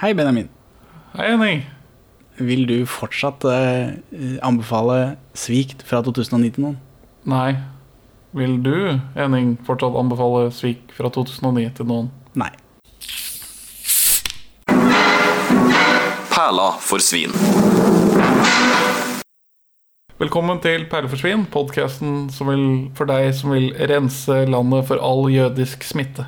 Hei, Benjamin. Hei, Henning. Vil du fortsatt eh, anbefale 'Svikt' fra 2009 til noen? Nei. Vil du, Henning, fortsatt anbefale Svik fra 2009 til noen? Nei. Perla for svin. Velkommen til Perleforsvin, podkasten for deg som vil rense landet for all jødisk smitte.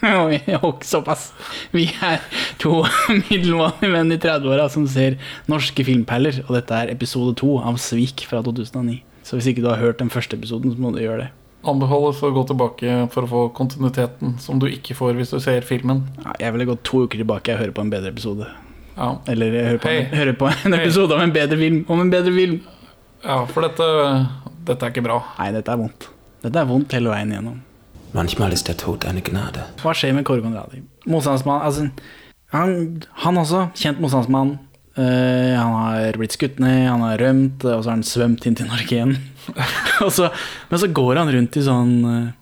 Såpass. Vi er to middelmådige menn i 30-åra som ser norske filmperler, og dette er episode to av Svik fra 2009. Så hvis ikke du har hørt den første episoden, så må du gjøre det. Anbefales å gå tilbake for å få kontinuiteten som du ikke får hvis du ser filmen. Ja, jeg ville gått to uker tilbake og høre på en bedre episode. Ja, Eller jeg hører på, Hei. hører på en episode episode om en bedre film. Om en bedre film. ja for dette, dette er ikke bra. Nei, dette er vondt. Dette er vondt hele veien igjennom. Manchmal ist der Tod eine Gnade. Hva skjer med Kåre Konradi? Motstandsmann altså, han, han også, kjent motstandsmann. Uh, han har blitt skutt ned, han har rømt, og så har han svømt inn til Norge igjen. så, men så går han rundt i sånn uh,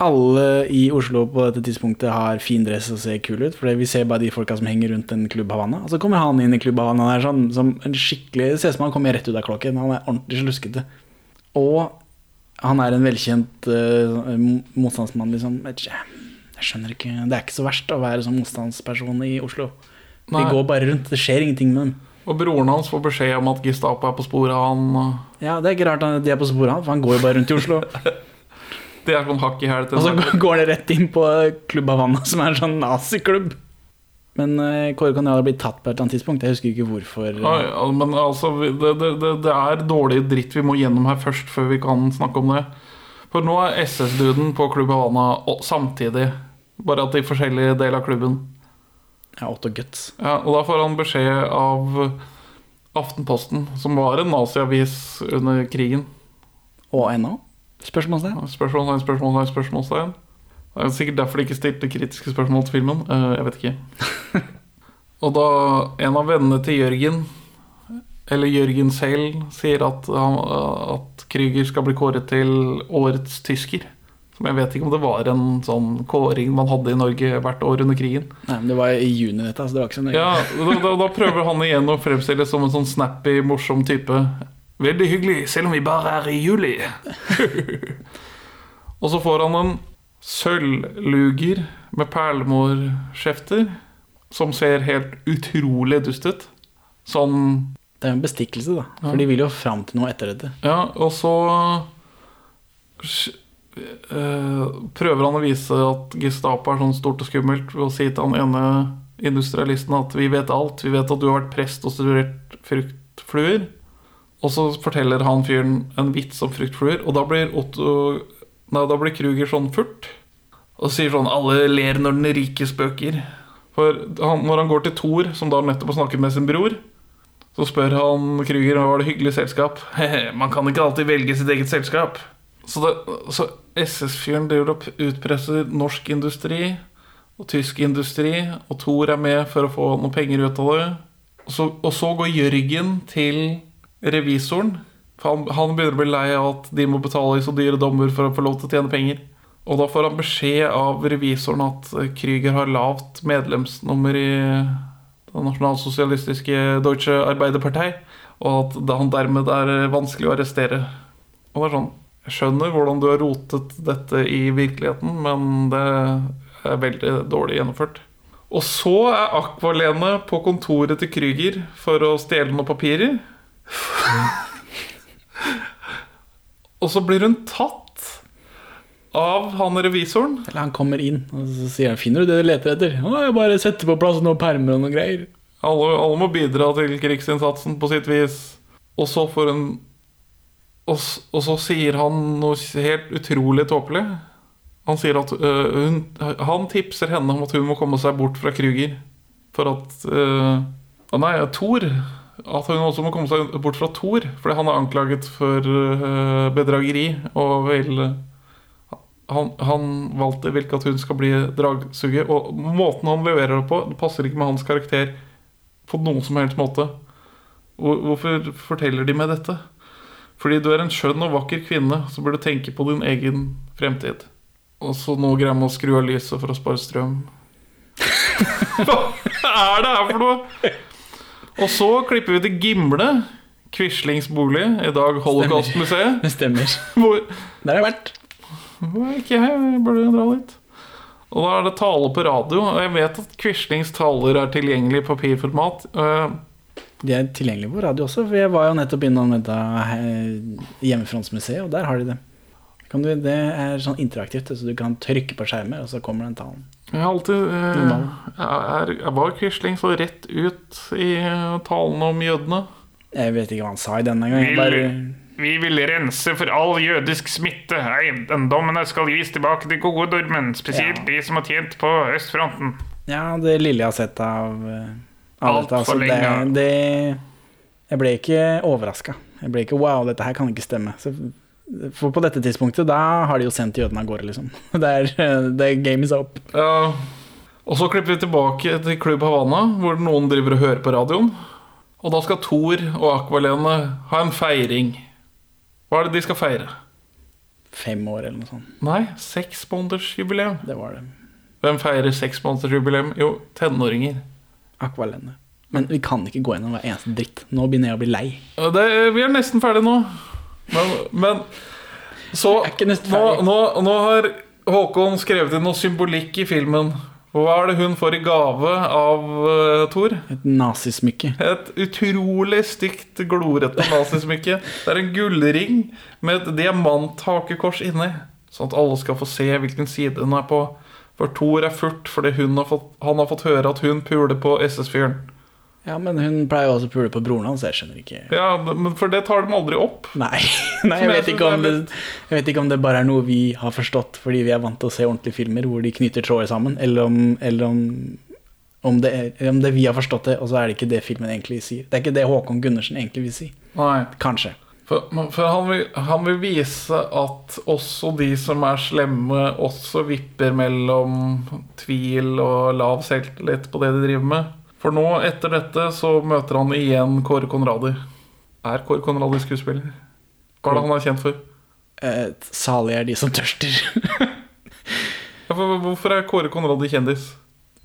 Alle i Oslo på dette tidspunktet har fin dress og ser kul ut. For vi ser bare de folka som henger rundt en Klubb Havanna. Og så kommer han inn i Klubb Havanna. Han er sånn, som en skikkelig, Det ser ut som han kommer rett ut av klokken. Han er ordentlig sluskete. Og han er en velkjent uh, mo- motstandsmann, liksom. Jeg skjønner ikke Det er ikke så verst å være sånn motstandsperson i Oslo. De Nei. går bare rundt. Det skjer ingenting med dem. Og broren hans får beskjed om at Gestapo er på sporet av han. Ja, Det er ikke rart at de er på sporet av han, for han går jo bare rundt i Oslo. Det er sånn hakk i hæl Og så går det rett inn på Klubb Havanna, som er en sånn naziklubb. Men uh, Kåre har blitt tatt på et eller annet tidspunkt. Jeg husker ikke hvorfor. Ja, ja, men altså, det, det, det, er dårlig dritt vi må gjennom her først, før vi kan snakke om det. For nå er SS-duden på Klubb Havana samtidig, bare at i forskjellige deler av klubben. Ja, Otto Guts. Ja, og da får han beskjed av Aftenposten, som var en naziavis under krigen. Og ennå? Spørsmålstegn? Spørsmålstegn, spørsmålstegn, spørsmålstegn. Det er sikkert derfor de ikke stilte kritiske spørsmål til filmen. Eh, jeg vet ikke. og da en av vennene til Jørgen, eller Jørgen selv, sier at, han, at Krüger skal bli kåret til årets tysker. Som jeg vet ikke om det var en sånn kåring man hadde i Norge hvert år under krigen. Nei, men det var i juni, dette, så det var ikke så nøye. Ja, da, da, da prøver han igjen å fremstille som en sånn snappy, morsom type. Veldig hyggelig, selv om vi bare er i juli. og så får han en sølvluger med perlemorskjefter, som ser helt utrolig dust ut. Sånn Det er en bestikkelse, da. For de vil jo fram til noe etter dette. Ja, og så prøver han å vise at Gestapo er sånn stort og skummelt ved å si til han ene industrialisten at vi vet alt. Vi vet at du har vært prest og studert fruktfluer. Og så forteller han fyren en vits om fruktfluer, og da blir Otto Nei, da blir Kruger sånn furt. Og sier sånn Alle ler når den rike spøker. For han, når han går til Thor, som da nettopp har snakket med sin bror, så spør han Kruger var det hyggelig selskap. Man kan ikke alltid velge sitt eget selskap. Så, så SS-fyren driver og utpresser norsk industri og tysk industri, og Thor er med for å få noen penger ut av det. Og så, og så går Jørgen til revisoren. For han, han begynner å bli lei av at de må betale i så dyre dommer for å få lov til å tjene penger. Og da får han beskjed av revisoren at eh, Krüger har lavt medlemsnummer i det nasjonalsosialistiske Deutsche Arbeiderpartei, og at han dermed er vanskelig å arrestere. Og det er sånn skjønner hvordan du har rotet dette i virkeligheten, men det er veldig dårlig gjennomført. Og så er Akvalene på kontoret til Krüger for å stjele noen papirer. Og så blir hun tatt av han revisoren. Eller han kommer inn, og så sier han 'Finner du det du leter etter?' Å, jeg bare setter på plass noen permer og noen greier. Alle, alle må bidra til krigsinnsatsen på sitt vis. Og så får hun og, og så sier han noe helt utrolig tåpelig. Han sier at øh, hun, Han tipser henne om at hun må komme seg bort fra Krüger. For at øh, Nei, Thor. At hun også må komme seg bort fra Thor. Fordi han er anklaget for øh, bedrageri. Og vil han, han valgte vil ikke at hun skal bli dragsuger. Og måten han leverer det på, det passer ikke med hans karakter på noen som helst måte. Hvorfor forteller de meg dette? Fordi du er en skjønn og vakker kvinne som burde tenke på din egen fremtid. Og så nå greier man å skru av lyset for å spare strøm. Hva er det her for noe? Og så klipper vi til Gimle, Quislings bolig, i dag Holocaust-museet. Det stemmer. Hvor Der har jeg vært. Ikke jeg? Jeg burde dra dit. Og da er det tale på radio. Og jeg vet at Quislings taler er tilgjengelig i papirformat. Eh, De er tilgjengelige på radio også, for jeg var jo nettopp innom dette eh, Hjemmefrontsmuseet, og der har de det. Kan du, det er sånn interaktivt, så du kan trykke på skjermer, og så kommer den talen. Jeg alltid eh, jeg, er, jeg Var Quisling så rett ut i eh, talene om jødene? Jeg vet ikke hva han sa i denne gang. jeg Bare, Vi vil rense for all jødisk smitte. Eiendommene skal gis tilbake til gode nordmenn, spesielt de som har tjent på østfronten. ja, det lille jeg har sett av, eh, Alt dette, for altså, det, lenge. det Jeg ble ikke overraska. Jeg ble ikke Wow, dette her kan ikke stemme. Så, for på dette tidspunktet, da har de jo sendt jødene av gårde, liksom. Det er, det game is up. Ja. Og så klipper vi tilbake til Klubb Havana, hvor noen driver og hører på radioen. Og da skal Thor og Akvalene ha en feiring. Hva er det de skal feire? Fem år eller noe sånt. Nei, seksmånedersjubileum. Det var det. Hvem feirer seksmånedersjubileum? Jo, tenåringer. Aqualene. Men vi kan ikke gå gjennom hver eneste dritt. Nå begynner jeg å bli lei. Det, vi er nesten ferdig nå. Men, men så nå, nå, nå har Håkon skrevet inn noe symbolikk i filmen. Hva er det hun får i gave av uh, Thor? Et nazismykke. Et utrolig stygt, glorete nazismykke. Det er en gullring med et diamanthakekors inni. Sånn at alle skal få se hvilken side hun er på. For Thor er furt fordi hun har fått, han har fått høre at hun puler på SS-fyren. Ja, men hun pleier jo også å pule på broren hans, jeg skjønner ikke Ja, men for det tar de aldri opp. Nei, Nei jeg, vet ikke om det jeg vet ikke om det bare er noe vi har forstått fordi vi er vant til å se ordentlige filmer hvor de knytter tråder sammen, eller om, eller om, om, det er, om det vi har forstått det, og så er det ikke det filmen egentlig sier. Det er ikke det Håkon Gundersen egentlig vil si. Nei. Kanskje. For, for han, vil, han vil vise at også de som er slemme, også vipper mellom tvil og lav selvtillit på det de driver med. For nå, etter dette, så møter han igjen Kåre Konradi. Er Kåre Konradi skuespiller? Hva er det han er kjent for? Eh, salig er de som tørster. Ja, for, hvorfor er Kåre Konradi kjendis?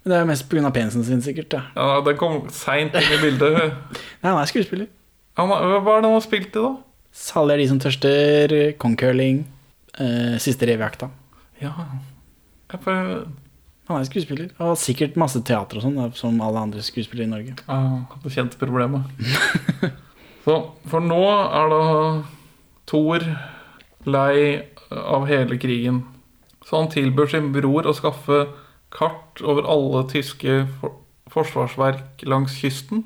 det er mest pga. penisen sin, sikkert. Da. Ja, Den kom seint inn i bildet. Nei, han er skuespiller. Han, hva er det han har spilt i, da? Salig er de som tørster, Concurling eh, Siste revejakta. Ja, for, Han er skuespiller. Og sikkert masse teater og sånn, som alle andre skuespillere i Norge. Ja, hadde kjent problemet. Så, for nå er da Thor lei av hele krigen. Så han tilbyr sin bror å skaffe kart over alle tyske for forsvarsverk langs kysten,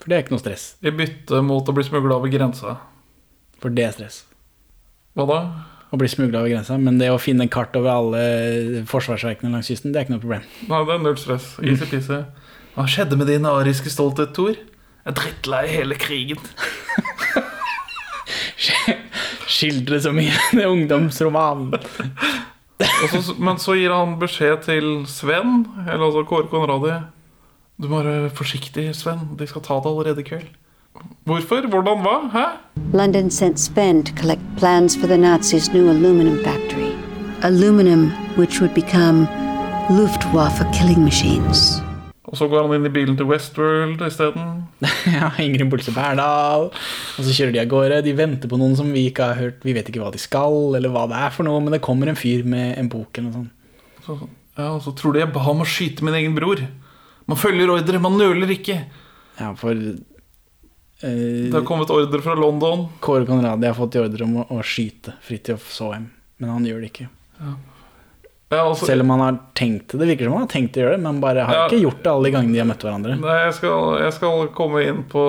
For det er ikke noe stress. i bytte mot å bli smugla over grensa. For det er stress. Hva da? Å bli smugla over grensa. Men det å finne kart over alle forsvarsverkene langs kysten, det er ikke noe problem. Nei, det er null stress. Easy-peasy. Hva skjedde med din ariske stolthet, Thor? Jeg er drittlei hele krigen. Skildre så mye. Er ungdomsroman. Så, men så gir han beskjed til Sven, eller altså Kåre Konradi. Du må være forsiktig, Sven. De skal ta det allerede i kveld. Hvorfor? Hvordan? Hva? Hæ? London sent Sven to collect plans for the Nazis' new aluminum factory. Aluminum which would become Luftwaffe killing machines. Og så går han inn i bilen til Westworld isteden. Ja, Ingrid Bolse Berdal. Og så kjører de av gårde. De venter på noen som vi ikke har hørt. Vi vet ikke hva de skal, eller hva det er for noe, men det kommer en fyr med en bok eller noe sånt. Så, ja, og så tror de jeg ba om å skyte min egen bror. Man følger ordre, man nøler ikke. Ja, for Det eh, har kommet ordre fra London. Kåre Conradi har fått i ordre om å, å skyte Fridtjof Saaheim, men han gjør det ikke. Ja, altså, Selv om han har tenkt det. Det virker som han har tenkt å gjøre det, men bare har Ja. ikke gjort det alle de gangene de har møtt hverandre. Nei, jeg skal, jeg skal komme inn på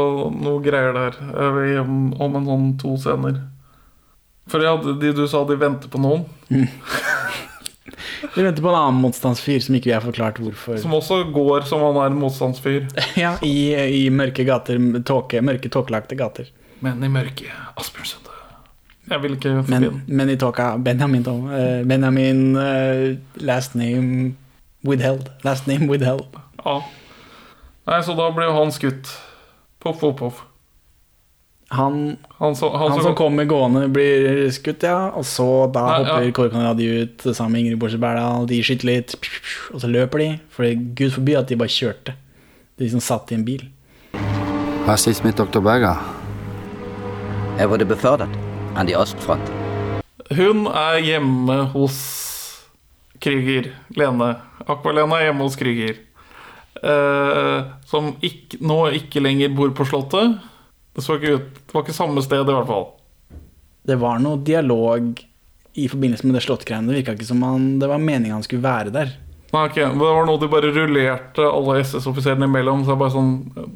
noe greier der eh, om, om en sånn to scener. For ja, de, du sa de venter på noen, Vi venter på en annen motstandsfyr som ikke vi har forklart hvorfor. som også går som han er en motstandsfyr. Ja, i, i mørke gater, tåke, mørke tåkelagte gater. Men i mørke Asbjørn Sunde. Jeg vil ikke forbi Men, den. men i tåka Benjamin Tom. eh, Benjamin eh, last name withheld. Last name withheld. Ja. Nei, så da blir jo han skutt. Poff, poff, poff. Han, Han, så, han, han som som kommer gående, blir skutt, ja. Og så da Nei, hopper ja. Kåre Conradi ut sammen med Ingrid Borse Berdal. De skyter litt, og så løper de. For det gud forby at de bare kjørte. De som satt i en bil. Was ist mit doktor Berger? Er wurde befordret an die Ostfront. Hun er hjemme hos Krüger. Lene. Aqualena er hjemme hos Krüger. Eh, som ikke, nå ikke lenger bor på Slottet. Det, så ikke ut, det var ikke samme sted, i hvert fall. Det var noe dialog i forbindelse med det slottgreiene. Det virka ikke som han, det var meningen han skulle være der. Nei, ok, men Det var noe de bare rullerte alle SS-offiserene imellom. Så jeg bare sånn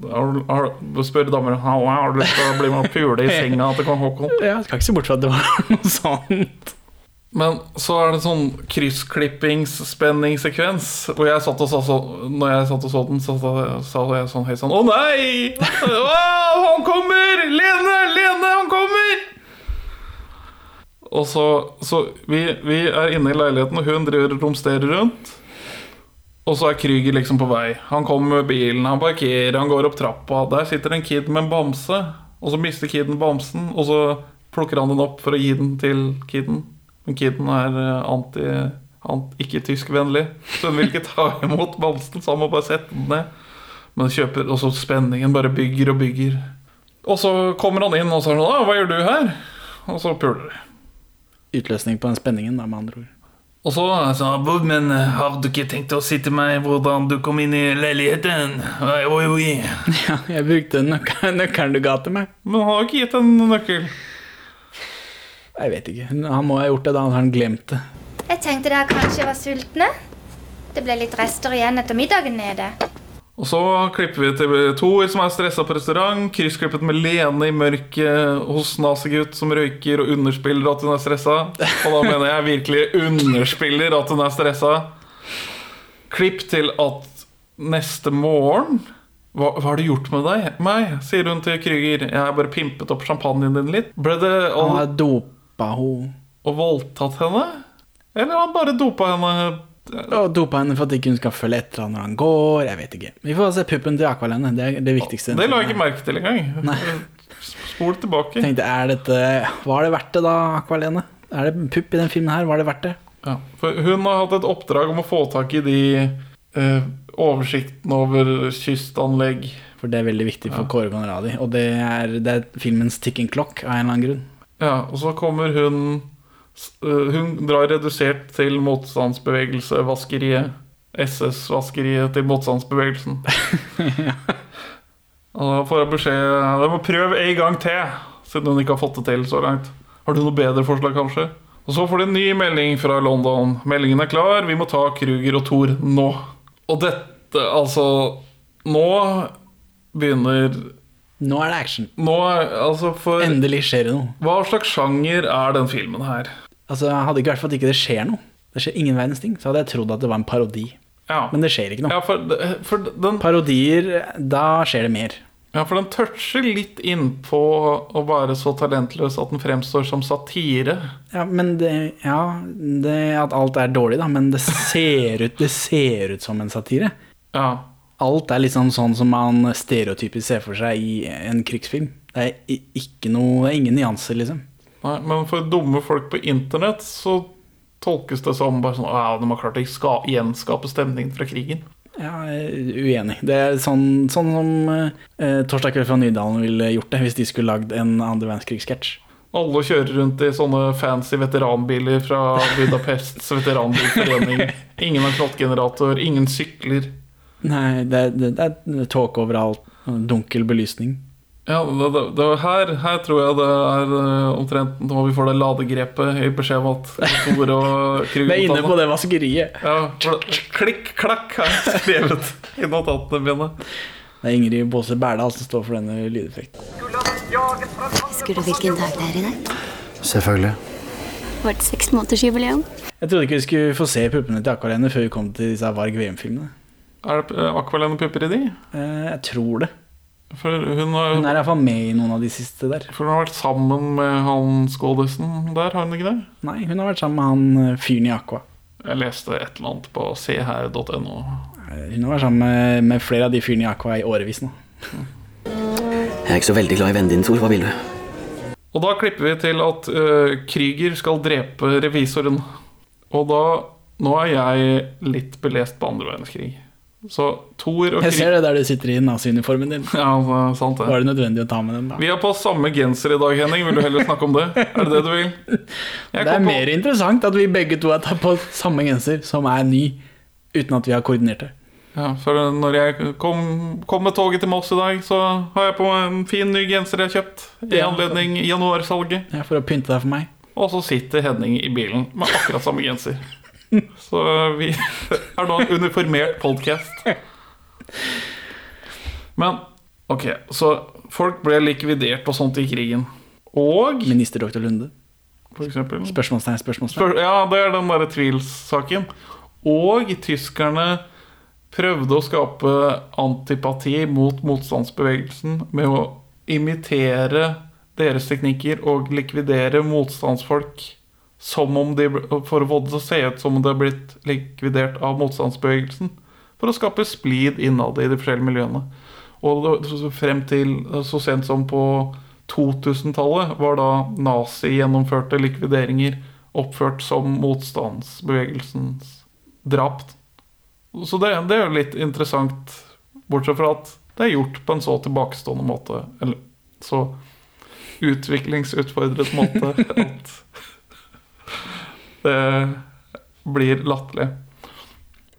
har, har, Spør damer «Hau, har du lyst til å bli med og pule i senga til kong Haakon. Ja, jeg skal ikke se bort fra at det var noe sånt. Men så er det sånn kryssklippings-spenningssekvens hvor jeg satt og sa så, Når jeg satt og så den, så sa jeg sånn høyt sånn Å nei! Å, han kommer! Lene! Lene, han kommer! Og så, så vi, vi er inne i leiligheten, og hun driver romsterer rundt. Og så er Krüger liksom på vei. Han kommer med bilen, han parkerer, han går opp trappa. Der sitter en kid med en bamse, og så mister kiden bamsen, og så plukker han den opp for å gi den til kiden. Men kiden er eh, anti, anti ikke tyskvennlig, så hun vil ikke ta imot bamsen, så han må bare sette den ned. Men kjøper, og så spenningen bare bygger og bygger. Og så kommer han inn og så er sånn 'Hva gjør du her?' Og så puler de. Utløsning på den spenningen, da, med andre ord. Og så sa han «Bob, men eh, har du ikke tenkt å si til meg hvordan du kom inn i leiligheten? Oi, oi, oi. Ja, jeg brukte nøkkelen du ga til meg. Men han har ikke gitt en nøkkel. Jeg vet ikke. Han må ha gjort det, da han glemt det. Jeg tenkte dere kanskje var sultne. Det ble litt rester igjen etter middagen nede. Og så klipper vi til Tor som er stressa på restaurant. Kryssklippet med Lene i mørket hos nazigutt som røyker og underspiller at hun er stressa. Og da mener jeg virkelig underspiller at hun er stressa. Klipp til at neste morgen hva, hva har du gjort med deg? Meg, sier hun til Krüger. Jeg har bare pimpet opp champagnen din litt. Ble det Han all, har dopa henne. og voldtatt henne? Eller han bare dopa henne? Og dopa henne for at ikke hun skal følge etter han når han går. Jeg vet ikke. Vi får se puppen til Akvalene. Det er det viktigste. Det la jeg ikke merke til engang. Nei. Spol tilbake. tenkte, er dette Var det verdt det, da, Akvalene? Er det pupp i den filmen her? Var det verdt det? Ja, for hun har hatt et oppdrag om å få tak i de eh, oversikten over kystanlegg. For det er veldig viktig for Kåre Conradi. Og det er, det er filmens ticking clock av en eller annen grunn. Ja, og så kommer hun eh, Hun drar redusert til motstandsbevegelse, vaskeriet. SS-vaskeriet til motstandsbevegelsen. Og da får jeg beskjed Du må prøve en gang til, siden hun ikke har fått det til så langt. Har du noe bedre forslag, kanskje? Og så får de en ny melding fra London. Meldingen er klar, vi må ta Kruger og Thor nå. Og dette, altså Nå begynner Nå er det action. Nå altså for Endelig skjer det noe. Hva slags sjanger er den filmen her? Altså, Hadde ikke vært for at ikke det skjer noe, det skjer ingen verdens ting, så hadde jeg trodd at det var en parodi. Ja, Men det skjer ikke noe. ja, for, for, den, Parodier, da skjer det mer. ja, for den toucher litt innpå å være så talentløs at den fremstår som satire. Ja, men det, ja, det At alt er dårlig, da, men det ser ut, det ser ut som en satire. Ja, Alt er liksom sånn som man stereotypisk ser for seg i en krigsfilm. Det er ikke noe, ingen nyanser, liksom. Nei, men for dumme folk på internett så tolkes det som bare sånn Ja, de har klart å ska, gjenskape stemningen fra krigen. Ja, uenig. Det er sånn, sånn som eh, Torsdag kveld fra Nydalen ville gjort det hvis de skulle lagd en andre verdenskrigssketsj. Alle kjører rundt i sånne fancy veteranbiler fra Budapests veteranbilforening. Ingen har knottgenerator, ingen sykler. Nei, det, det, det er tåke overalt. Dunkel belysning. Ja, det, det, det her, her tror jeg det er eh, omtrent nå vi får det ladegrepet i beskjed om at og Det er inne på det vaskeriet. Ja, klikk, klakk har jeg skrevet i notatene mine. Det er Ingrid Baase Berdal som står for denne lydeffekten. Husker du hvilken dag det er i dag? Selvfølgelig. Vårt seksmånedersjubileum. Jeg trodde ikke vi skulle få se puppene til Akvarene før vi kom til disse Varg VM-filmene. Er det eh, Aqualene pupper i de? Eh, Jeg tror det. For hun har, Hun er iallfall med i noen av de siste der. for hun har vært sammen med han skådisen der, har hun ikke det? Nei, hun har vært sammen med han eh, fyren i Aqua. Jeg leste et eller annet på seher.no. Eh, Hun har vært sammen med, med flere av de fyrene i Aqua i årevis nå. Jeg er ikke så veldig glad i vennen din, Thor. Hva vil du? Og da klipper vi til at uh, Krüger skal drepe revisoren. Og da Nå er jeg litt belest på andre verdenskrig. Så Thor og Jeg ser det der du sitter i naziuniformen din. Ja, sant det. Var det nødvendig å ta med den, da? Vi har på samme genser i dag, Henning. Vil du heller snakke om det? Er det det du vil? Jeg Det er på- mer interessant at vi begge to har tatt på samme genser, som er ny, uten at vi har koordinert det. Ja, for når jeg kom, kom med toget til Moss i dag, så har jeg på en fin ny genser jeg har kjøpt i anledning januarsalget. Ja, for å pynte deg for meg. Og så sitter Henning i bilen med akkurat samme genser. Så vi er nå en uniformert podkast. Men ok, så folk ble likvidert og sånt i krigen. Og Minister Dr. Lunde. for eksempel Spørsmålstegn, spørsmålstegn. Spør ja, det er den derre tvilssaken. Og tyskerne prøvde å skape antipati mot motstandsbevegelsen med å imitere deres teknikker og likvidere motstandsfolk som om de, for å få det til å se ut som om det er blitt likvidert av motstandsbevegelsen. For å skape splid innad i de forskjellige miljøene. Og frem til så sent som på 2000-tallet var da nazi-gjennomførte likvideringer oppført som motstandsbevegelsens drap. Så det, det er jo litt interessant, bortsett fra at det er gjort på en så tilbakestående måte, eller så utviklingsutfordret måte, at det blir latterlig.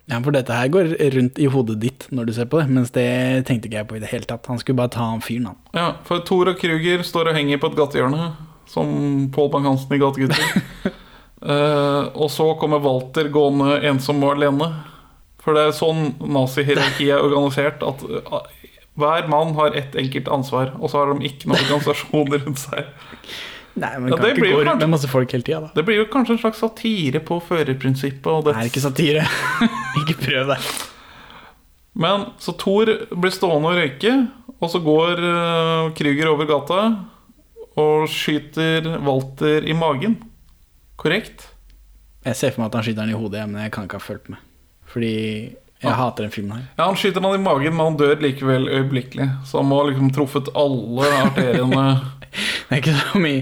Ja, for dette her går rundt i hodet ditt når du ser på det, mens det tenkte ikke jeg på i det hele tatt. Han skulle bare ta han fyren, han. Ja, for Thor og Kruger står og henger på et gatehjørne, som Pål Bang-Hansen i Gategutter. uh, og så kommer Walter gående ensom og alene. For det er sånn nazihierarkiet er organisert, at eh, hver mann har ett enkelt ansvar, og så har de ikke noen organisasjon rundt seg. Nei, men Ja, kan ja, ikke gå rundt med masse folk hele tida, da. Det blir jo kanskje en slags satire på førerprinsippet. Og Det det. er ikke satire. ikke prøv det. Men så Thor blir stående og røyke, og så går uh, Krüger over gata og skyter Walter i magen. Korrekt? Jeg ser for meg at han skyter han i hodet, men jeg kan ikke ha fulgt med. Fordi jeg hater den filmen her. Ja, Han skyter han i magen, men han dør likevel øyeblikkelig. Så han må ha liksom truffet alle arteriene. Det er ikke som i,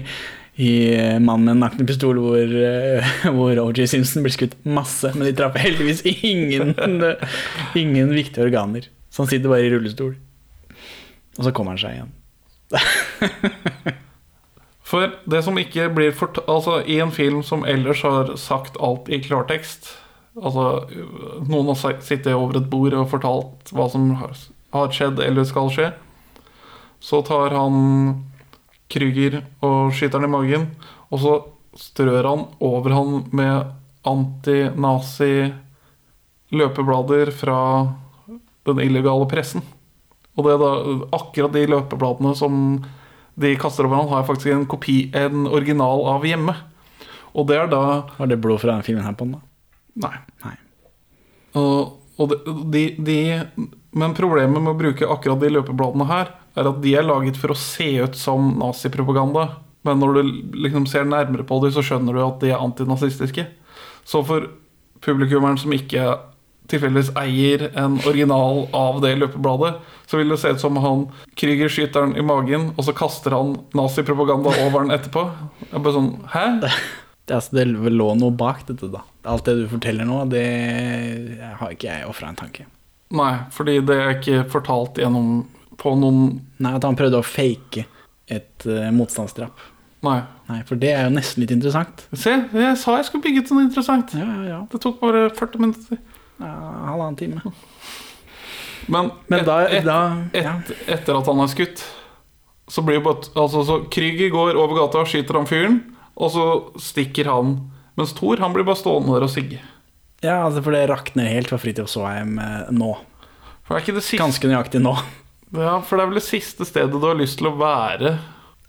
i eh, 'Mannen med den nakne pistol', hvor, eh, hvor OJ Simpson blir skutt masse, men de traff heldigvis ingen, ingen viktige organer. Så han sitter bare i rullestol. Og så kommer han seg igjen. For det som ikke blir fort... Altså, i en film som ellers har sagt alt i klartekst Altså, noen har sittet over et bord og fortalt hva som har skjedd eller skal skje. Så tar han Krüger og skyter han i magen, og så strør han over han med anti-nazi løpeblader fra den illegale pressen. Og det er da akkurat de løpebladene som de kaster over han, har jeg faktisk en kopi, en original av hjemme. Og det er da Var det blod fra den filmen her på den, da? Nei. Nei. Og, og de, de, men problemet med å bruke akkurat de løpebladene her, er at de er laget for å se ut som nazipropaganda. Men når du liksom ser nærmere på dem, så skjønner du at de er antinazistiske. Så for publikummeren som ikke tilfeldigvis eier en original av det løpebladet, så vil det se ut som han Krüger skyter den i magen, og så kaster han nazipropaganda over den etterpå. Jeg bare sånn Hæ? Det, altså, det lå noe bak dette, da. Alt det du forteller nå, det har ikke jeg ofra en tanke. Nei, fordi det er ikke fortalt gjennom på noen Nei, At han prøvde å fake et uh, motstandsdrap. Nei. Nei, for det er jo nesten litt interessant. Se, jeg sa jeg skulle bygge til noe interessant. Ja, ja, ja. Det tok bare 40 minutter. ja halvannen time. Men, Men da, et, da et, etter at han er skutt, så blir jo bare Altså, så Krüger går over gata skyter han fyren, og så stikker han. Mens Thor, han blir bare stående der og sigge. ja, altså for det rakner helt for Fridtjof Saaheim eh, nå. For det er ikke det siste Ganske nøyaktig nå. Ja, for det er vel det siste stedet du har lyst til å være.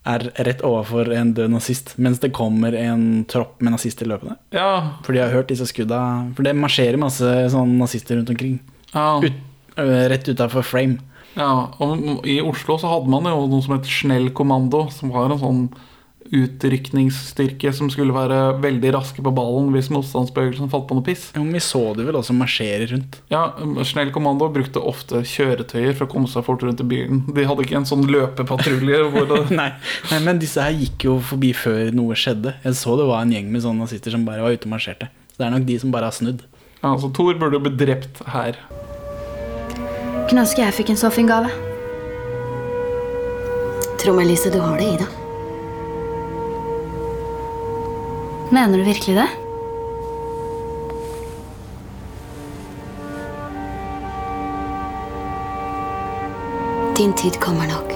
Er rett overfor en død nazist, mens det kommer en tropp med nazister løpende. Ja, For de har hørt disse skudda For det marsjerer masse sånn nazister rundt omkring. ja, Ut, rett utafor frame. ja. Og i Oslo så hadde man jo noe som het Snell kommando, som var en sånn utrykningsstyrke som skulle være veldig raske på ballen hvis motstandsbevegelsen falt på noe piss. Ja, men vi så de vel også marsjere rundt. Ja, Snell kommando brukte ofte kjøretøyer for å komme seg fort rundt i byen. De hadde ikke en sånn løpepatrulje det Nei, nei, men disse her gikk jo forbi før noe skjedde. Jeg så det var en gjeng med sånne nazister som bare var ute og marsjerte. Så det er nok de som bare har snudd. Ja, så Thor burde bli drept her. Kunne ønske jeg fikk en så fin gave. Tro meg, Lise, du har det i deg. Mener du virkelig det? Din tid kommer nok.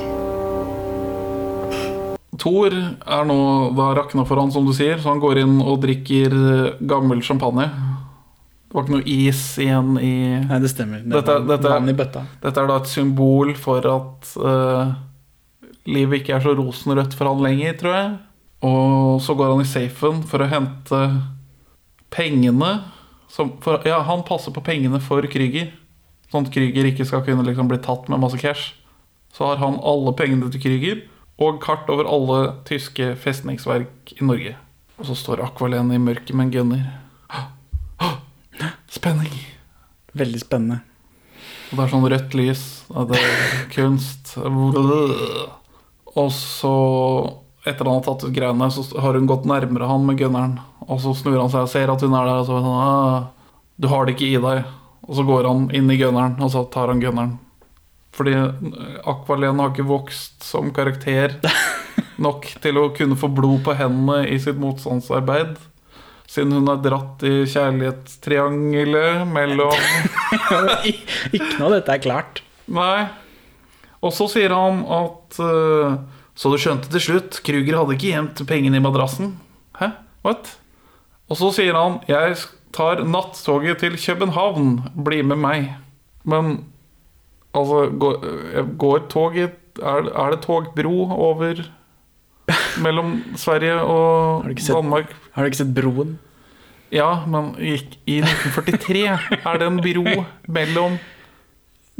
Thor er nå da rakna for han, som du sier, så han går inn og drikker eh, gammel champagne. Det var ikke noe is igjen i Nei, det stemmer. Det Dette- er dette- vann i bøtta. Dette er da et symbol for at uh, livet ikke er så rosenrødt for han lenger, tror jeg. Og så går han i safen for å hente pengene som, for, Ja, han passer på pengene for Krüger. Sånn at Krüger ikke skal kunne liksom bli tatt med masse cash. Så har han alle pengene til Krüger og kart over alle tyske festningsverk i Norge. Og så står Akvalene i mørket med en gunner. Spenning. Veldig spennende. Og det er sånn rødt lys, det er kunst Og så, etter han har tatt ut greiene, så har hun gått nærmere han med gunneren. Og så snur han seg og ser at hun er der, og så er han sånn «Ah, Du har det ikke i deg. Og så går han inn i gunneren, og så tar han gunneren. Fordi Aqualene har ikke vokst som karakter nok til å kunne få blod på hendene i sitt motstandsarbeid. Siden hun er dratt i kjærlighetstriangelet mellom Ikke noe av dette er klart. Nei. Og så sier han at eh, Så du skjønte til slutt, Kruger hadde ikke gjemt pengene i madrassen? Hæ? What? Og så sier han Jeg tar nattoget til København, bli med meg. Men altså Går, eh, går toget er, er det togbro over mellom Sverige og Har sett- Danmark? Har du ikke sett Broen? Ja, men i 1943 er det en bro mellom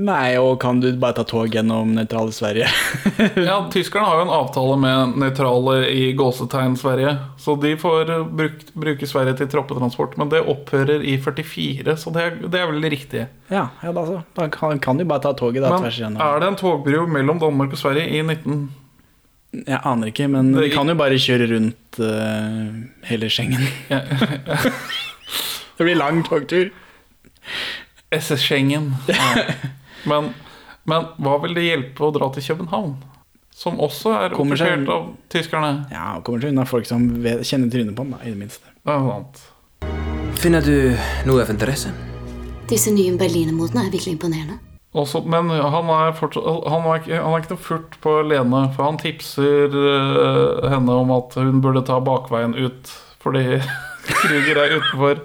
Nei, og kan du bare ta tog gjennom nøytrale Sverige? Ja, tyskerne har jo en avtale med nøytrale i gåsetegn Sverige. Så de får brukt, bruke Sverige til troppetransport. Men det opphører i 44, så det det er vel riktig. Ja, ja da, så. da kan, kan du bare ta toget da, Men tvers igjennom. er det en togbru mellom Danmark og Sverige i 19... Jeg aner ikke, men vi kan jo bare kjøre rundt uh, hele Schengen. Det blir lang togtur. SS Schengen. Ja. Men, men hva vil det hjelpe å dra til København? Som også er Kommer seg- okkupert av tyskerne. Ja, kommer til unna folk som vet, kjenner trynet på ham, i det minste. Det er sant. Finner du noe av interesse? Disse nye berlinermotene er virkelig imponerende. Også, men han er, fortsatt, han, er ikke, han er ikke noe furt på Lene, for han tipser uh, henne om at hun burde ta bakveien ut, fordi Kruger er utenfor.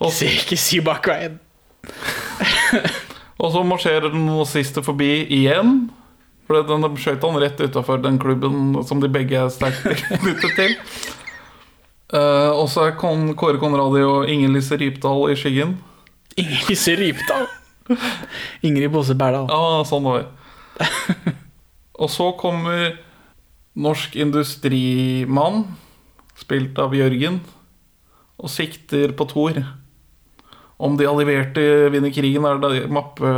Og, Si, ikke si bakveien. og så marsjerer den nazister forbi igjen. For den skjøt han rett utafor den klubben som de begge er sterkt knyttet til. Uh, og så er Kon Kåre Konradi og Inger-Lise Rypdal i skyggen. Inger-Lise Rypdal. Ingrid Bosse Berdal. Ja, sånn var det. Og så kommer norsk industrimann, spilt av Jørgen, og sikter på Thor. Om de allierte vinner krigen, er mappe,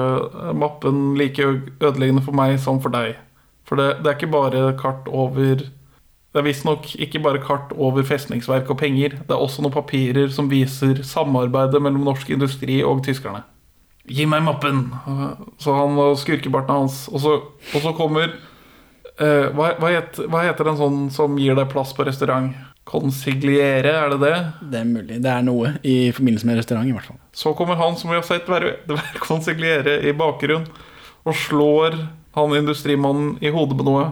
mappen like ødeleggende for meg som for deg. For det, det er ikke bare kart over Det er visstnok ikke bare kart over festningsverk og penger. Det er også noen papirer som viser samarbeidet mellom norsk industri og tyskerne. Gi meg mappen! Så han og skurkebarten hans. Og så, og så kommer eh, hva, hva, heter, hva heter en sånn som gir deg plass på restaurant? Consigliere, er det det? Det er mulig. Det er noe i forbindelse med restaurant, i hvert fall. Så kommer han som vi har sett være, være konsigliere i bakgrunn, og slår han industrimannen i hodet med noe.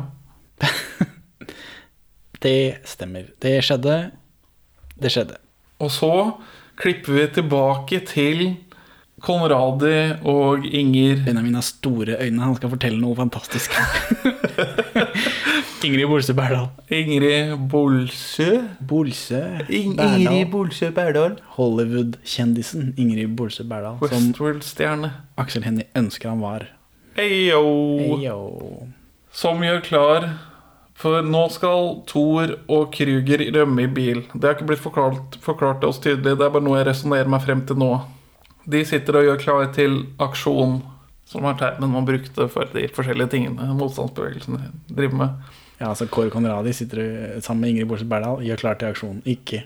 Det stemmer. Det skjedde. Det skjedde. Og så klipper vi tilbake til Konradi og Inger Benjamin har store øyne. Han skal fortelle noe fantastisk. Ingrid Bolse Berdal. Ingrid Bolsø. Ing Berdal. Ingrid Bolsø Berdal. Hollywood-kjendisen Ingrid Bolse Berdal. Westworld-stjerne. Aksel Hennie ønsker han var. Eyo. Heyo. Som gjør klar For nå skal Thor og Krüger rømme i bil. Det har ikke blitt forklart, forklart oss tydelig. Det er bare noe jeg resonnerer meg frem til nå. De sitter og gjør klar til aksjon, som er termen man brukte for de forskjellige tingene motstandsbevegelsen driver med. Ja, altså Kåre Conradi sitter sammen med Ingrid Borse Berdal, gjør klar til aksjon. Ikke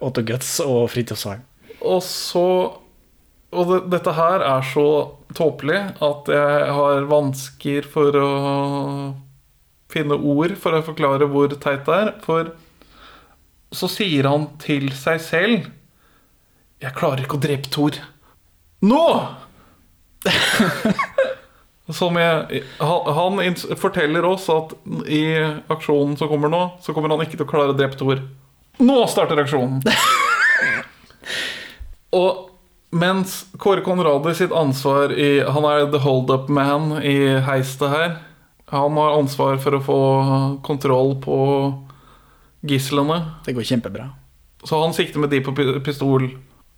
Otto Guts og Fridtjof Svaag. Og så Og det, dette her er så tåpelig at jeg har vansker for å finne ord for å forklare hvor teit det er. For så sier han til seg selv Jeg klarer ikke å drepe Thor. Nå! Som jeg, han forteller oss at i aksjonen som kommer nå, så kommer han ikke til å klare å drepe Thor. Nå starter aksjonen! Og mens Kåre Conradi sitt ansvar i Han er the hold up man i heistet her. Han har ansvar for å få kontroll på gislene. Det går kjempebra. Så han sikter med de på pistol.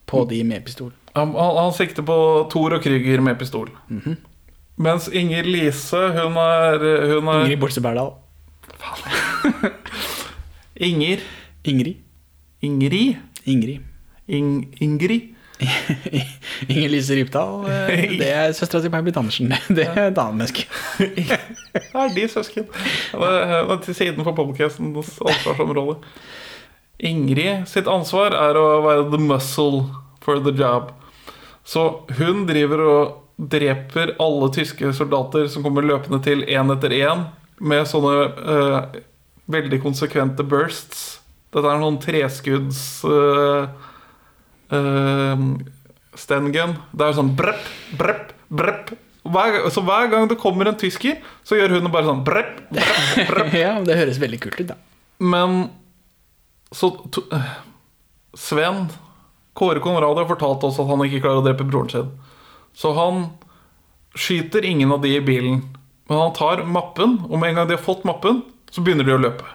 På de med pistol. Han, han, han sikter på Thor og Krüger med pistol. Mhm. Mens Inger Lise, hun er, hun er Ingrid Borse Berdal. Inger Ingrid. Ingrid? Ingrid. Ing, Ingrid? Inger Lise Rypdal. eh, Det er søstera til May-Britt Andersen. Det er et annet menneske. er de søsken? Er til siden for podcastens ansvarsområde. Ingrid sitt ansvar er å være the muscle for the job. Så hun driver og dreper alle tyske soldater som kommer løpende til én etter én, med sånne eh, veldig konsekvente bursts. Dette er noen treskudds uh, stengun. Det er sånn brepp, brepp, brepp. Hver, så hver gang det kommer en tysker, så gjør hun bare sånn brepp, brepp, brepp. ja, det høres veldig kult ut, da. Men så to, øh, Sven Kåre Konrad har fortalt oss at han ikke klarer å drepe broren sin. Så han skyter ingen av de i bilen. Men han tar mappen, og med en gang de har fått mappen, så begynner de å løpe.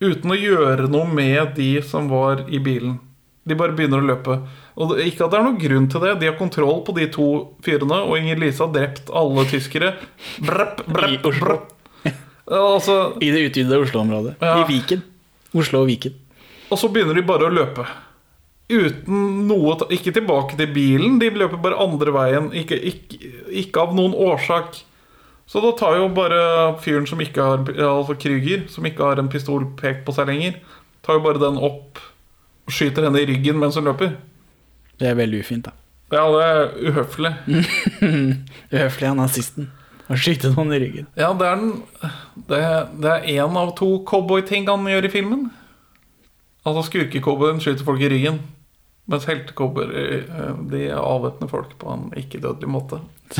Uten å gjøre noe med de som var i bilen. De bare begynner å løpe. Og Ikke at det er noen grunn til det. De har kontroll på de to fyrene, og Inger Lise har drept alle tyskere. Brepp, brepp, brepp. Altså, I det utvidede Oslo-området. Ja. I Viken. Oslo og Viken. Og så begynner de bare å løpe. Uten noe Ikke tilbake til bilen, de løper bare andre veien. Ikke, ikke, ikke av noen årsak. Så da tar jo bare fyren som ikke har Altså Krüger, som ikke har en pistol pekt på seg lenger, tar jo bare den opp og skyter henne i ryggen mens hun løper. Det er veldig ufint, da. Ja, det er uhøflig. Uhøflig av nazisten å skyte noen i ryggen. Ja, det er den Det, det er én av to cowboyting han gjør i filmen. Altså Skurkecowboyen skyter folk i ryggen. Mens heltekobber eh, de avvæpner folk på en ikke-dødelig måte.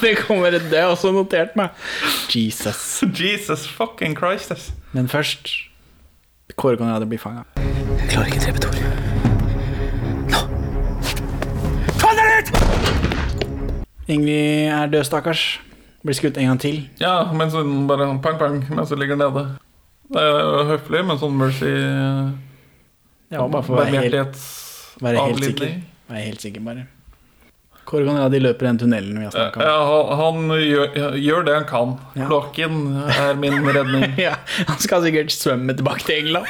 det kommer Det er også notert meg. Jesus. Jesus fucking Christ. Men først Kåre Konrad blir fanga. Jeg klarer ikke drepe Tor. Ingrid er død, stakkars. Blir skutt en gang til. Ja, mens hun bare pang, pang mens hun ligger nede. Det er jo høflig, men sånn mercy Ja, bare for å være helt, være helt sikker. Være helt sikker, bare. Korgan, ja, de løper i den tunnelen vi har Ja, snakka om. han, han gjør, gjør det han kan. Ja. Klokken er min redning. Ja, han skal sikkert svømme tilbake til England.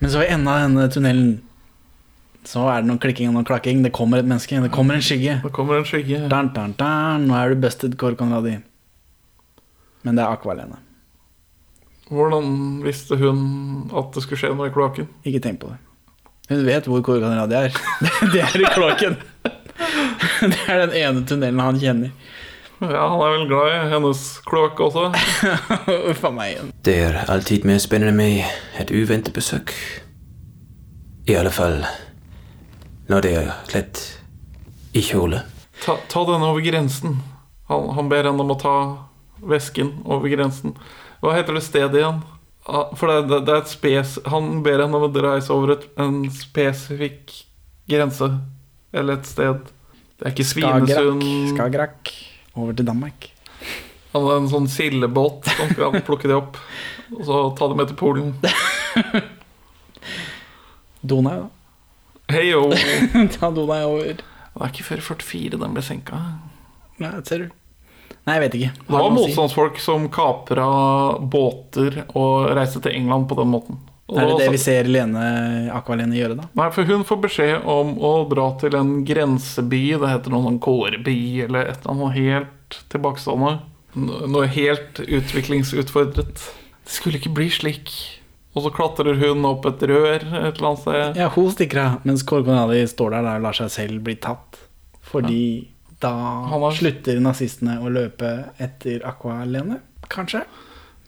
Men så i enden av denne tunnelen så er det noe klikking og noe klakking. Det kommer et menneske. Det kommer en skygge. Det kommer en skygge. Nå er du busted, Kåre Conradi. Men det er Aqualene. Hvordan visste hun at det skulle skje noe i kloakken? Ikke tenk på det. Hun vet hvor Kåre er. Det er i kloakken. Det er den ene tunnelen han kjenner. Ja, han er vel glad i hennes kloakk også. Uff a meg. Det er alltid mer spennende med et uventet besøk. I alle fall når det er kledd i kjole. Ta, ta denne over grensen. Han, han ber henne om å ta vesken over grensen. Hva heter det stedet igjen? Ah, For det, det, det er et spes... Han ber henne om å reise over et, en spesifikk grense. Eller et sted. Det er ikke Svinesund. Skagerrak. Over til Danmark. Han har en sånn sildebåt som kan plukke de opp. Og så ta dem med til Polen. Donau, da. Hei yo. Ta Donau over. Det er ikke før 44 den ble senka. Nei, ser du. Nei, jeg vet ikke. Det var motstandsfolk som kapra båter og reiste til England på den måten. Og Er det det vi ser Lene, Aqualene gjøre, da? Nei, for hun får beskjed om å dra til en grenseby. Det heter noe sånn Kåreby eller et eller annet helt tilbakestående. Noe helt utviklingsutfordret. Det skulle ikke bli slik. Og så klatrer hun opp et rør et eller annet sted. Ja, hun stikker av, mens Korkonali står der, der og lar seg selv bli tatt. Fordi da slutter nazistene å løpe etter Aqualene, kanskje?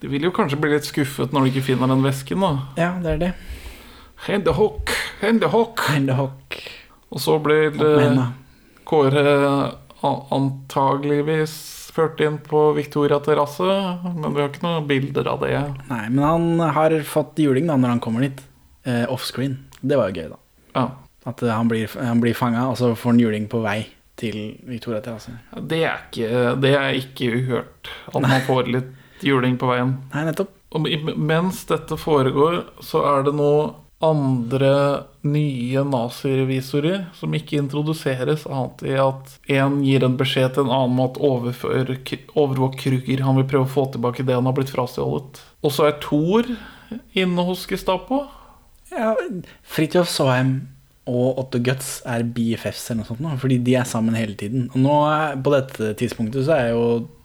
De vil jo kanskje bli litt skuffet når de ikke finner den vesken, da. Ja, det er det. Hendehokk, hendehokk. Hendehokk. Og så blir eh. Kåre antageligvis ført inn på Victoria terrasse, men vi har ikke noen bilder av det. Nei, men han har fått juling da når han kommer dit. Eh, offscreen. Det var jo gøy, da. Ja. At han blir, han blir fanga, og så får han juling på vei til Victoria terrasse. Det er ikke, det er ikke uhørt at man får litt juling på veien. Nei, nettopp. Og mens dette foregår, så er det nå andre nye nazirevisorer som ikke introduseres annet i at en gir en beskjed til en annen om at overfør, overvåk Kruger, Han vil prøve å få tilbake det han har blitt frastjålet. Og så er Thor inne hos Gestapo. Ja, Fridtjof Saaheim og Otto Guts er BFFs eller noe sånt, nå, fordi de er sammen hele tiden. Og nå, på dette tidspunktet så er jo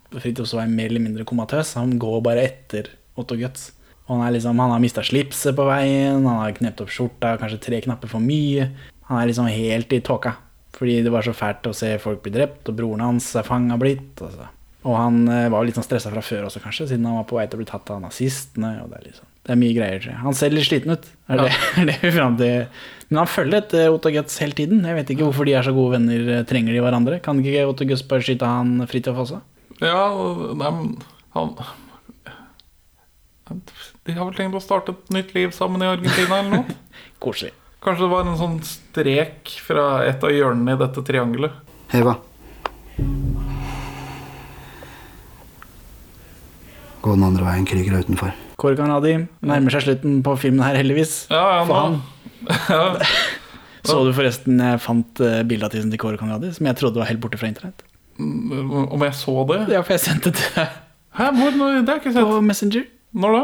Fridtjof Svein mer eller mindre komatøs. Han går bare etter Otto Guts. Og han, er liksom, han har mista slipset på veien, han har knept opp skjorta, kanskje tre knapper for mye. Han er liksom helt i tåka. Fordi det var så fælt å se folk bli drept, og broren hans er fanga blitt. Altså. Og han eh, var litt sånn stressa fra før også, kanskje, siden han var på vei til å bli tatt av nazistene. Og det, er liksom, det er mye greier. Han ser litt sliten ut. Er det, er det vi fram til. Men han følger etter Otto Guts hele tiden. Jeg vet ikke hvorfor de er så gode venner. Trenger de hverandre? Kan ikke Otto Guts bare skyte han Fridtjof også? Ja, nei, men han De har vel tenkt å starte et nytt liv sammen i Argentina eller noe? Koselig. Kanskje det var en sånn strek fra et av hjørnene i dette triangelet. Eva. Gå den andre veien, Krüger er utenfor. Kåre Kanadi nærmer seg slutten på filmen her, heldigvis. Ja, ja, For nå- ja. Så du forresten jeg fant uh, bilde av tissen til Kåre Kanadi, som jeg trodde var helt borte fra internett? Mm, Om jeg så det? Ja, for jeg sendte det til deg Hæ, hvor? Det har jeg ikke sett. på Messenger. Når da?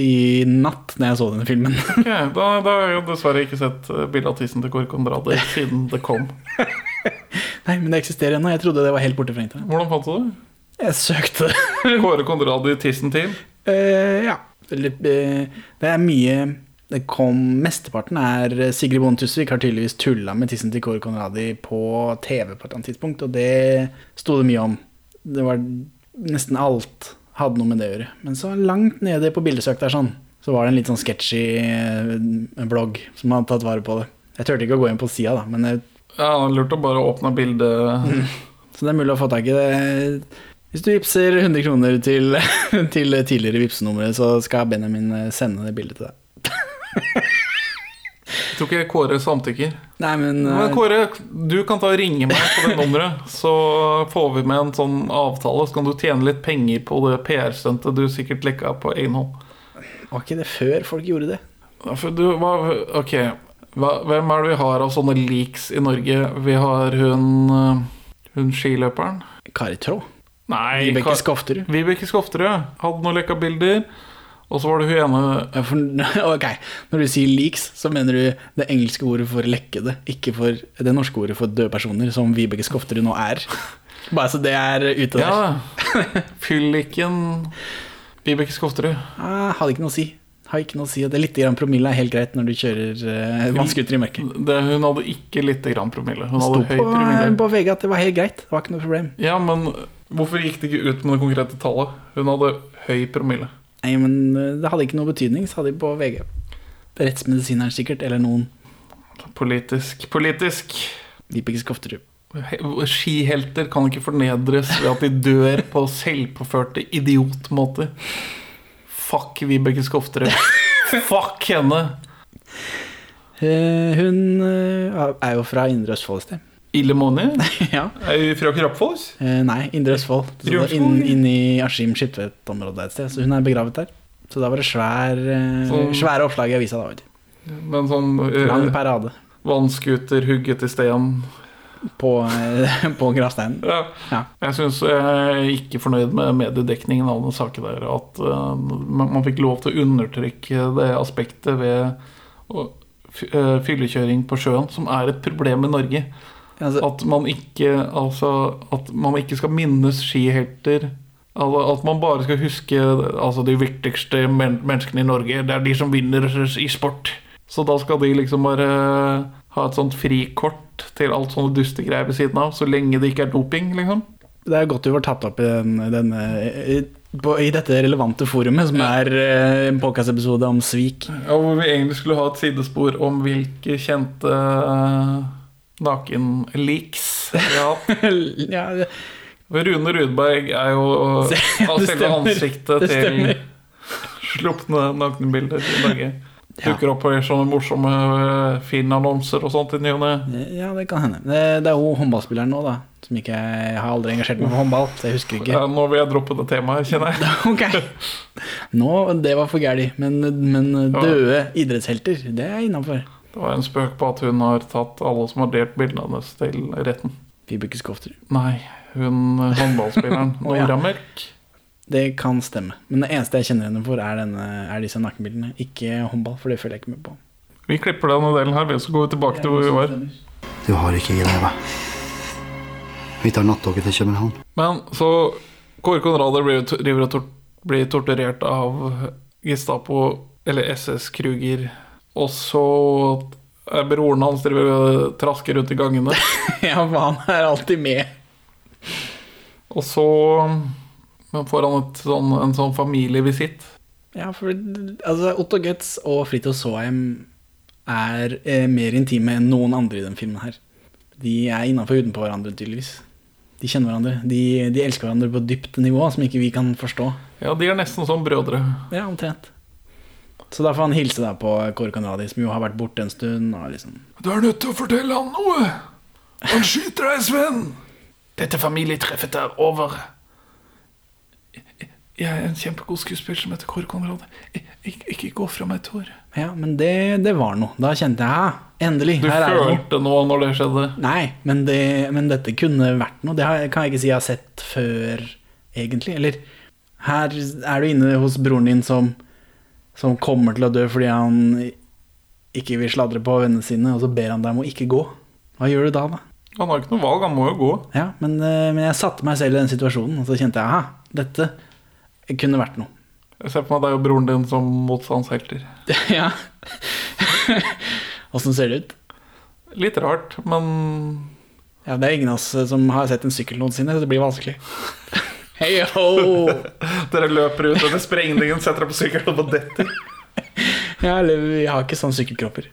I natt, når jeg så denne filmen. Ok, da, da har jeg dessverre ikke sett eh, bilde av tissen til Kåre Konradi siden det kom. Nei, men det eksisterer ennå. Jeg trodde det var helt borte fra internett. Hvordan fant du det? Jeg søkte. Kåre Konradi tissen til? Uh, ja. Eh, det er mye Det kom Mesteparten er eh, Sigrid Bonde Tusvik har tydeligvis tulla med tissen til Kåre Conradi på TV på et annet tidspunkt, og det sto det mye om. Det var nesten alt hadde noe med det å gjøre. Men så langt nede på bildesøk der sånn, så var det en litt sånn sketchy eh, blogg som hadde tatt vare på det. Jeg turte ikke å gå inn på sida, da, men jeg, Ja, lurt å bare åpne bildet. så det er mulig å få tak i det. Hvis du vippser 100 kroner til, til tidligere vippsenummeret, så skal Benjamin eh, sende det bildet til deg. Jeg tror ikke Kåre samtykker. Nei, men, Men eh, Kåre, du kan ta og ringe meg på det nummeret, så får vi med en sånn avtale. Så kan du tjene litt penger på det PR-stuntet du sikkert lekka på egen hånd. Var ikke det før folk gjorde det? Du, hva, ok hva, Hvem er det vi har av sånne leaks i Norge? Vi har hun eh, Hun skiløperen. Kari Traa. Nei, Vibeke Skofterud. Vibeke Skofterud hadde noen lekka bilder. Og så var det hun ene for, ok, Når du sier leaks, så mener du det engelske ordet for lekkede, ikke for det norske ordet for døde personer, som Vibeke Skofterud nå er. Bare så det er ute der. Ja. Fylliken Vibeke Skofterud. Ah, hadde ikke noe å si. Har ikke noe å si. Det litt grann promille er helt greit når du kjører uh, vannskuter i mørket. Det, hun hadde ikke lite grann promille. Hun hadde høy på, promille. på VG at det var helt greit. Det var ikke noe problem. Ja, men hvorfor gikk det ikke ut med det konkrete tallet? Hun hadde høy promille. Nei, men eh, det hadde ikke noe betydning, sa de på VG. Rettsmedisineren sikkert, eller noen. Politisk. Politisk. Vibeke Skofterud. Skihelter kan ikke fornedres ved at de dør på selvpåførte idiotmåter. Fuck Vibeke Skofterud. Fuck henne. Eh, hun eh, er jo fra Indre Østfold et sted. Illemoni? ja. Fra Krappfoss? Eh, nei, Indre Østfold. Inn, inn i Askim-Skiptvet-området et sted. Så hun er begravet der. Så da var det svær, eh, Sånn- svære oppslag i avisa. da. Men sånn eh, Lang parade. vannskuter hugget i sten. på, eh, på gravsteinen. Ja. Ja. Jeg syns jeg er ikke fornøyd med mediedekningen av den saken der. At eh, man, man fikk lov til å undertrykke det aspektet ved å eh, fyllekjøring på sjøen, som er et problem i Norge. Altså, At man ikke, altså, at man ikke skal minnes skihelter. Altså, at man bare skal huske altså, de viktigste men menneskene i Norge. Det er de som vinner i sport. Så da skal de liksom bare ha et sånt frikort til alt sånne dustegreier ved siden av, så lenge det ikke er doping, liksom. det er godt du var tatt opp i, den, denne, i, på, i dette relevante forumet, som er eh, en podkastepisode om svik. Ja, hvor vi egentlig skulle ha et sidespor om hvilke kjente nakenleaks Ja. ja, Rune Rudberg er jo av selve ansiktet til slupne nakenbilder i Norge. Dukker opp i sånne morsomme eh, Finn-annonser og sånt i ny og ne. ja, det kan hende. Det, det er jo håndballspilleren nå, da. Som ikke Jeg har aldri engasjert meg for håndball, så jeg husker ikke. Ja, nå vil jeg droppe det temaet, kjenner jeg. Ok. Nå, det var for gæli. Men, men døde idrettshelter, det er innafor. Det var en spøk på at hun har tatt alle som har delt bildene hennes til retten. Vibeke Skofter? Nei, hun eh, håndballspilleren Å, ja. Nora Mørk. Det kan stemme. Men det eneste jeg kjenner henne for, er, denne, er disse nakenbildene. Ikke håndball, for det føler jeg ikke med på. Vi klipper denne delen her, så går vi tilbake til hvor vi var. Du har ikke i deg, hva? Vi tar nattoget til København. Men så Kåre Konrader blir, blir torturert av Gestapo, eller SS Kruger. Og så er broren hans driver og trasker rundt i gangene. ja, for han er alltid med. Og så får han sånn, en sånn familievisitt. Ja, for altså, Otto Götz og Fridtjof Saaheim er eh, mer intime enn noen andre i den filmen her. De er innafor utenpå hverandre, tydeligvis. De kjenner hverandre. De, de elsker hverandre på dypt nivå, som ikke vi kan forstå. Ja, de er nesten som brødre. Ja, omtrent. Så da får han hilse deg på Kåre Conradi, som jo har vært borte en stund. Og liksom Du er nødt til å fortelle han noe! Han skyter deg, Sven! Dette familietreffet er over. Jeg er en kjempegod skuespiller som heter Kåre Conrad. Ikke, ikke gå fra meg, Tor. Ja, men det, det var noe. Da kjente jeg ja, endelig. Du her er noe. følte noe når det skjedde? Nei, men, det, men dette kunne vært noe. Det kan jeg ikke si jeg har sett før, egentlig. Eller her er du inne hos broren din som, som kommer til å dø fordi han ikke vil sladre på vennene sine, og så ber han deg om å ikke gå. Hva gjør du da, da? Han har ikke noe valg, han må jo gå. Ja, men, eh, men jeg satte meg selv i den situasjonen, og så kjente jeg aha, dette kunne vært noe. Jeg ser på meg deg og broren din som motstandshelter. ja. Åssen ser det ut? Litt rart, men Ja, det er ingen av oss som har sett en sykkel noensinne, så det blir vanskelig. Hei ho! Dere løper ut under sprengningen, setter deg på sykkelen og detter. Ja, eller vi har ikke sånne sykkelkropper.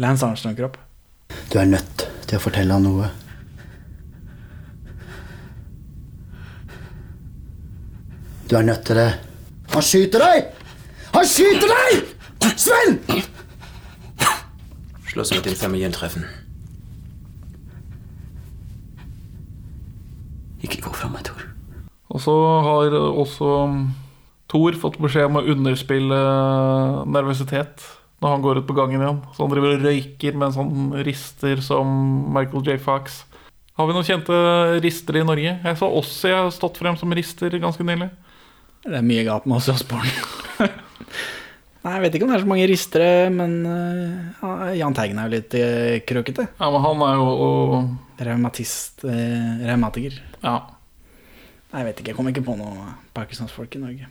Lance Armstrong-kropp. Du er nødt til å fortelle han noe. Du er nødt til det. Han skyter deg! Han skyter deg! Sven! Schluss mit dem Familientreffen. Ikke gå fra meg, Tor. Og så har også Thor fått beskjed om å underspille nervøsitet når han går ut på gangen igjen. Så han driver og røyker mens en sånn rister som Michael J. Fox. Har vi noen kjente ristere i Norge? Jeg så jeg har stått frem som rister ganske nylig. Det er mye galt med oss i Osborne. Nei, Jeg vet ikke om det er så mange ristere, men uh, ja, Jahn Teigen er jo litt uh, krøkete. Ja, men han er jo og, Revmatist, uh, revmatiker. Ja. Jeg vet ikke, jeg kommer ikke på noe Parkinsons-folk i Norge.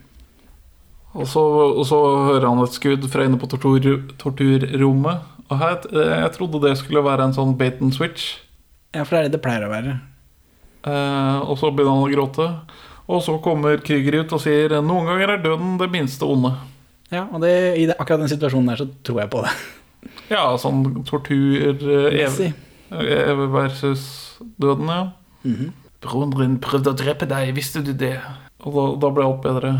Og så, og så hører han et skudd fra inne på tortur, torturrommet. Og her, jeg trodde det skulle være en sånn bait and switch. Ja, for det er det det pleier å være. Eh, og så begynner han å gråte. Og så kommer Krüger ut og sier noen ganger er døden det minste onde. Ja, og det, i det, akkurat den situasjonen der så tror jeg på det. Ja, sånn tortur eh, ev ev versus døden, ja. Mhm. Broren din prøvde å drepe deg, visste du det? Og da, da ble alt bedre.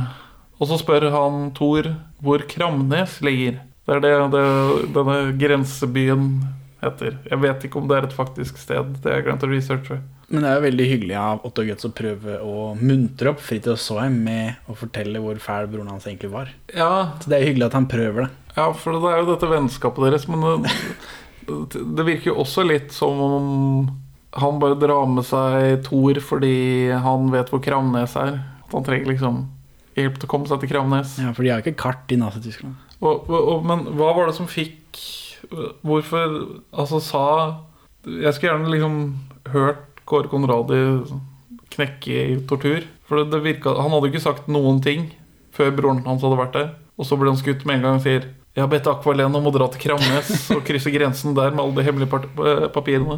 Og så spør han Thor hvor Kramnes ligger. Det er det, det denne grensebyen heter. Jeg vet ikke om det er et faktisk sted. Det har jeg glemt å researche. Men det er jo veldig hyggelig av Otto Götz å prøve å muntre opp Fridtjof Soheim med å fortelle hvor fæl broren hans egentlig var. Ja, Så det er hyggelig at han prøver det. Ja, for det er jo dette vennskapet deres, men det, det virker jo også litt som om han bare drar med seg Thor fordi han vet hvor Kramnes er. At han trenger liksom hjelp til å komme seg til Kramnes. Ja, For de har ikke kart i Nazi-Tyskland. Men hva var det som fikk Hvorfor Altså sa Jeg skulle gjerne liksom hørt Kåre Konradi knekke i tortur. For det, det virka Han hadde ikke sagt noen ting før broren hans hadde vært der. Og så ble han skutt med en gang og sier Jeg har bedt Akvalene om å dra til Kramnes og krysse grensen der med alle de hemmelige eh, papirene.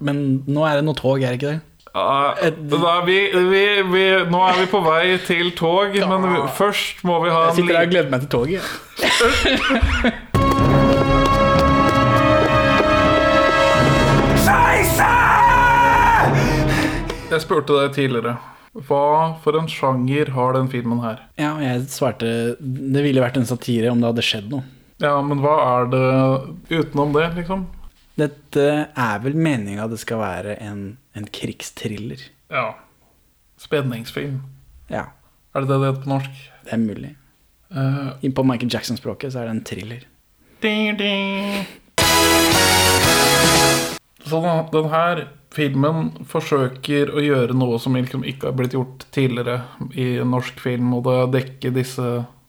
Men nå er det noe tog, er det ikke det? Ja, er vi, vi, vi, nå er vi på vei til tog, men vi, først må vi ha en Jeg sitter her og gleder meg til toget. Jeg spurte deg tidligere. Hva for en sjanger har den filmen her? Ja, jeg svarte det ville vært en satire om det hadde skjedd noe. Ja, men hva er det utenom det, liksom? Dette er vel meninga det skal være en, en krigstriller. Ja. Spenningsfilm. Ja, Er det det det heter på norsk? det er mulig. Uh, Inn på Michael Jackson-språket så er det en thriller. ding, ding. Så den, den her filmen forsøker å gjøre noe som liksom ikke har blitt gjort tidligere i norsk film, og det dekker disse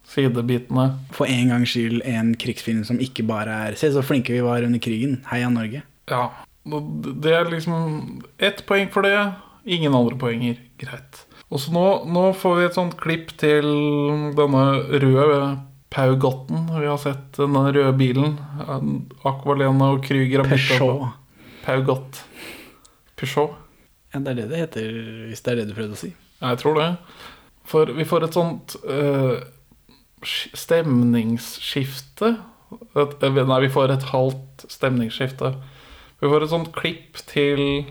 sidebitene. For en gangs skyld en krigsfilm som ikke bare er Se så flinke vi var under krigen. Heia Norge. Ja. Det er liksom ett poeng for det, ingen andre poenger. Greit. Og så nå, nå får vi et sånt klipp til denne røde Paugotten. Vi har sett denne røde bilen. Aqualena og Krüger har. Peugeot. Paugott. Peugeot. Ja, det er det det heter, hvis det er det du prøvde å si. Ja, Jeg tror det. For vi får et sånt sk- stemningsskifte. Eh, nei, vi får et halvt stemningsskifte. Vi får et sånt klipp til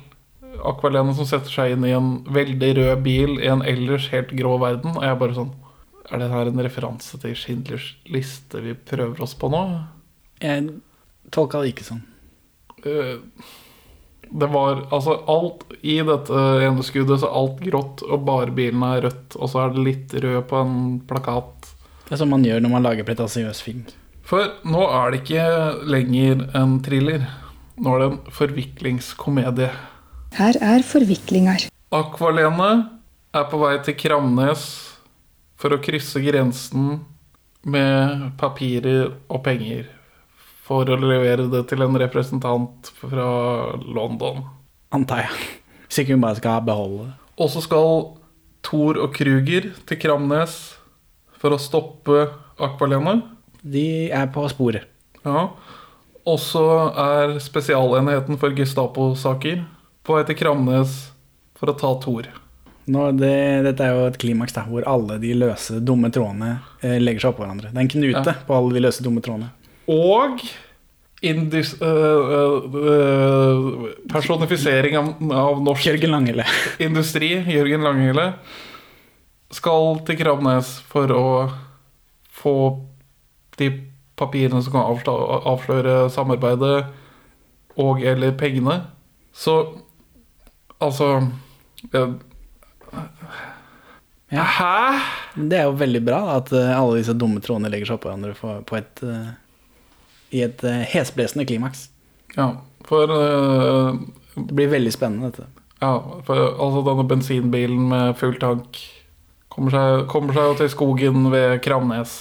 Aqualene som setter seg inn i en veldig rød bil i en ellers helt grå verden. Og jeg er bare sånn Er det her en referanse til Schindlers liste vi prøver oss på nå? Jeg tolka det ikke sånn. Eh, det var altså alt i dette ene skuddet, så alt grått, og bare bilen er rødt. Og så er det litt rød på en plakat. Det er som man gjør når man lager pretensiøs film. For nå er det ikke lenger en thriller. Nå er det en forviklingskomedie. Her er forviklinger. Akvalene er på vei til Kramnes for å krysse grensen med papirer og penger. For å levere det til en representant fra London. Antar jeg. Hvis ikke hun bare skal beholde det. Og så skal Thor og Kruger til Kramnes for å stoppe Akvalene. De er på sporet. Ja. Og så er Spesialenheten for Gestapo-saker på vei til Kramnes for å ta Thor. Nå, det, dette er jo et klimaks der, hvor alle de løse, dumme trådene eh, legger seg oppå hverandre. Det er en knute Ja. på alle de løse, dumme trådene. Og indis, øh, øh, personifisering av, av norsk Jørgen Langele. industri, Jørgen Langhelle, skal til Kramnes for å få de papirene som kan avsløre, samarbeidet og eller pengene. Så altså ja. Hæ? Det er jo veldig bra at eh, alle disse dumme trådene legger seg oppå hverandre på et, eh, i et uh, hesblesende klimaks. Ja, for uh, Det blir veldig spennende, dette. Ja, for altså denne bensinbilen med full tank kommer seg, kommer seg til skogen ved Kramnes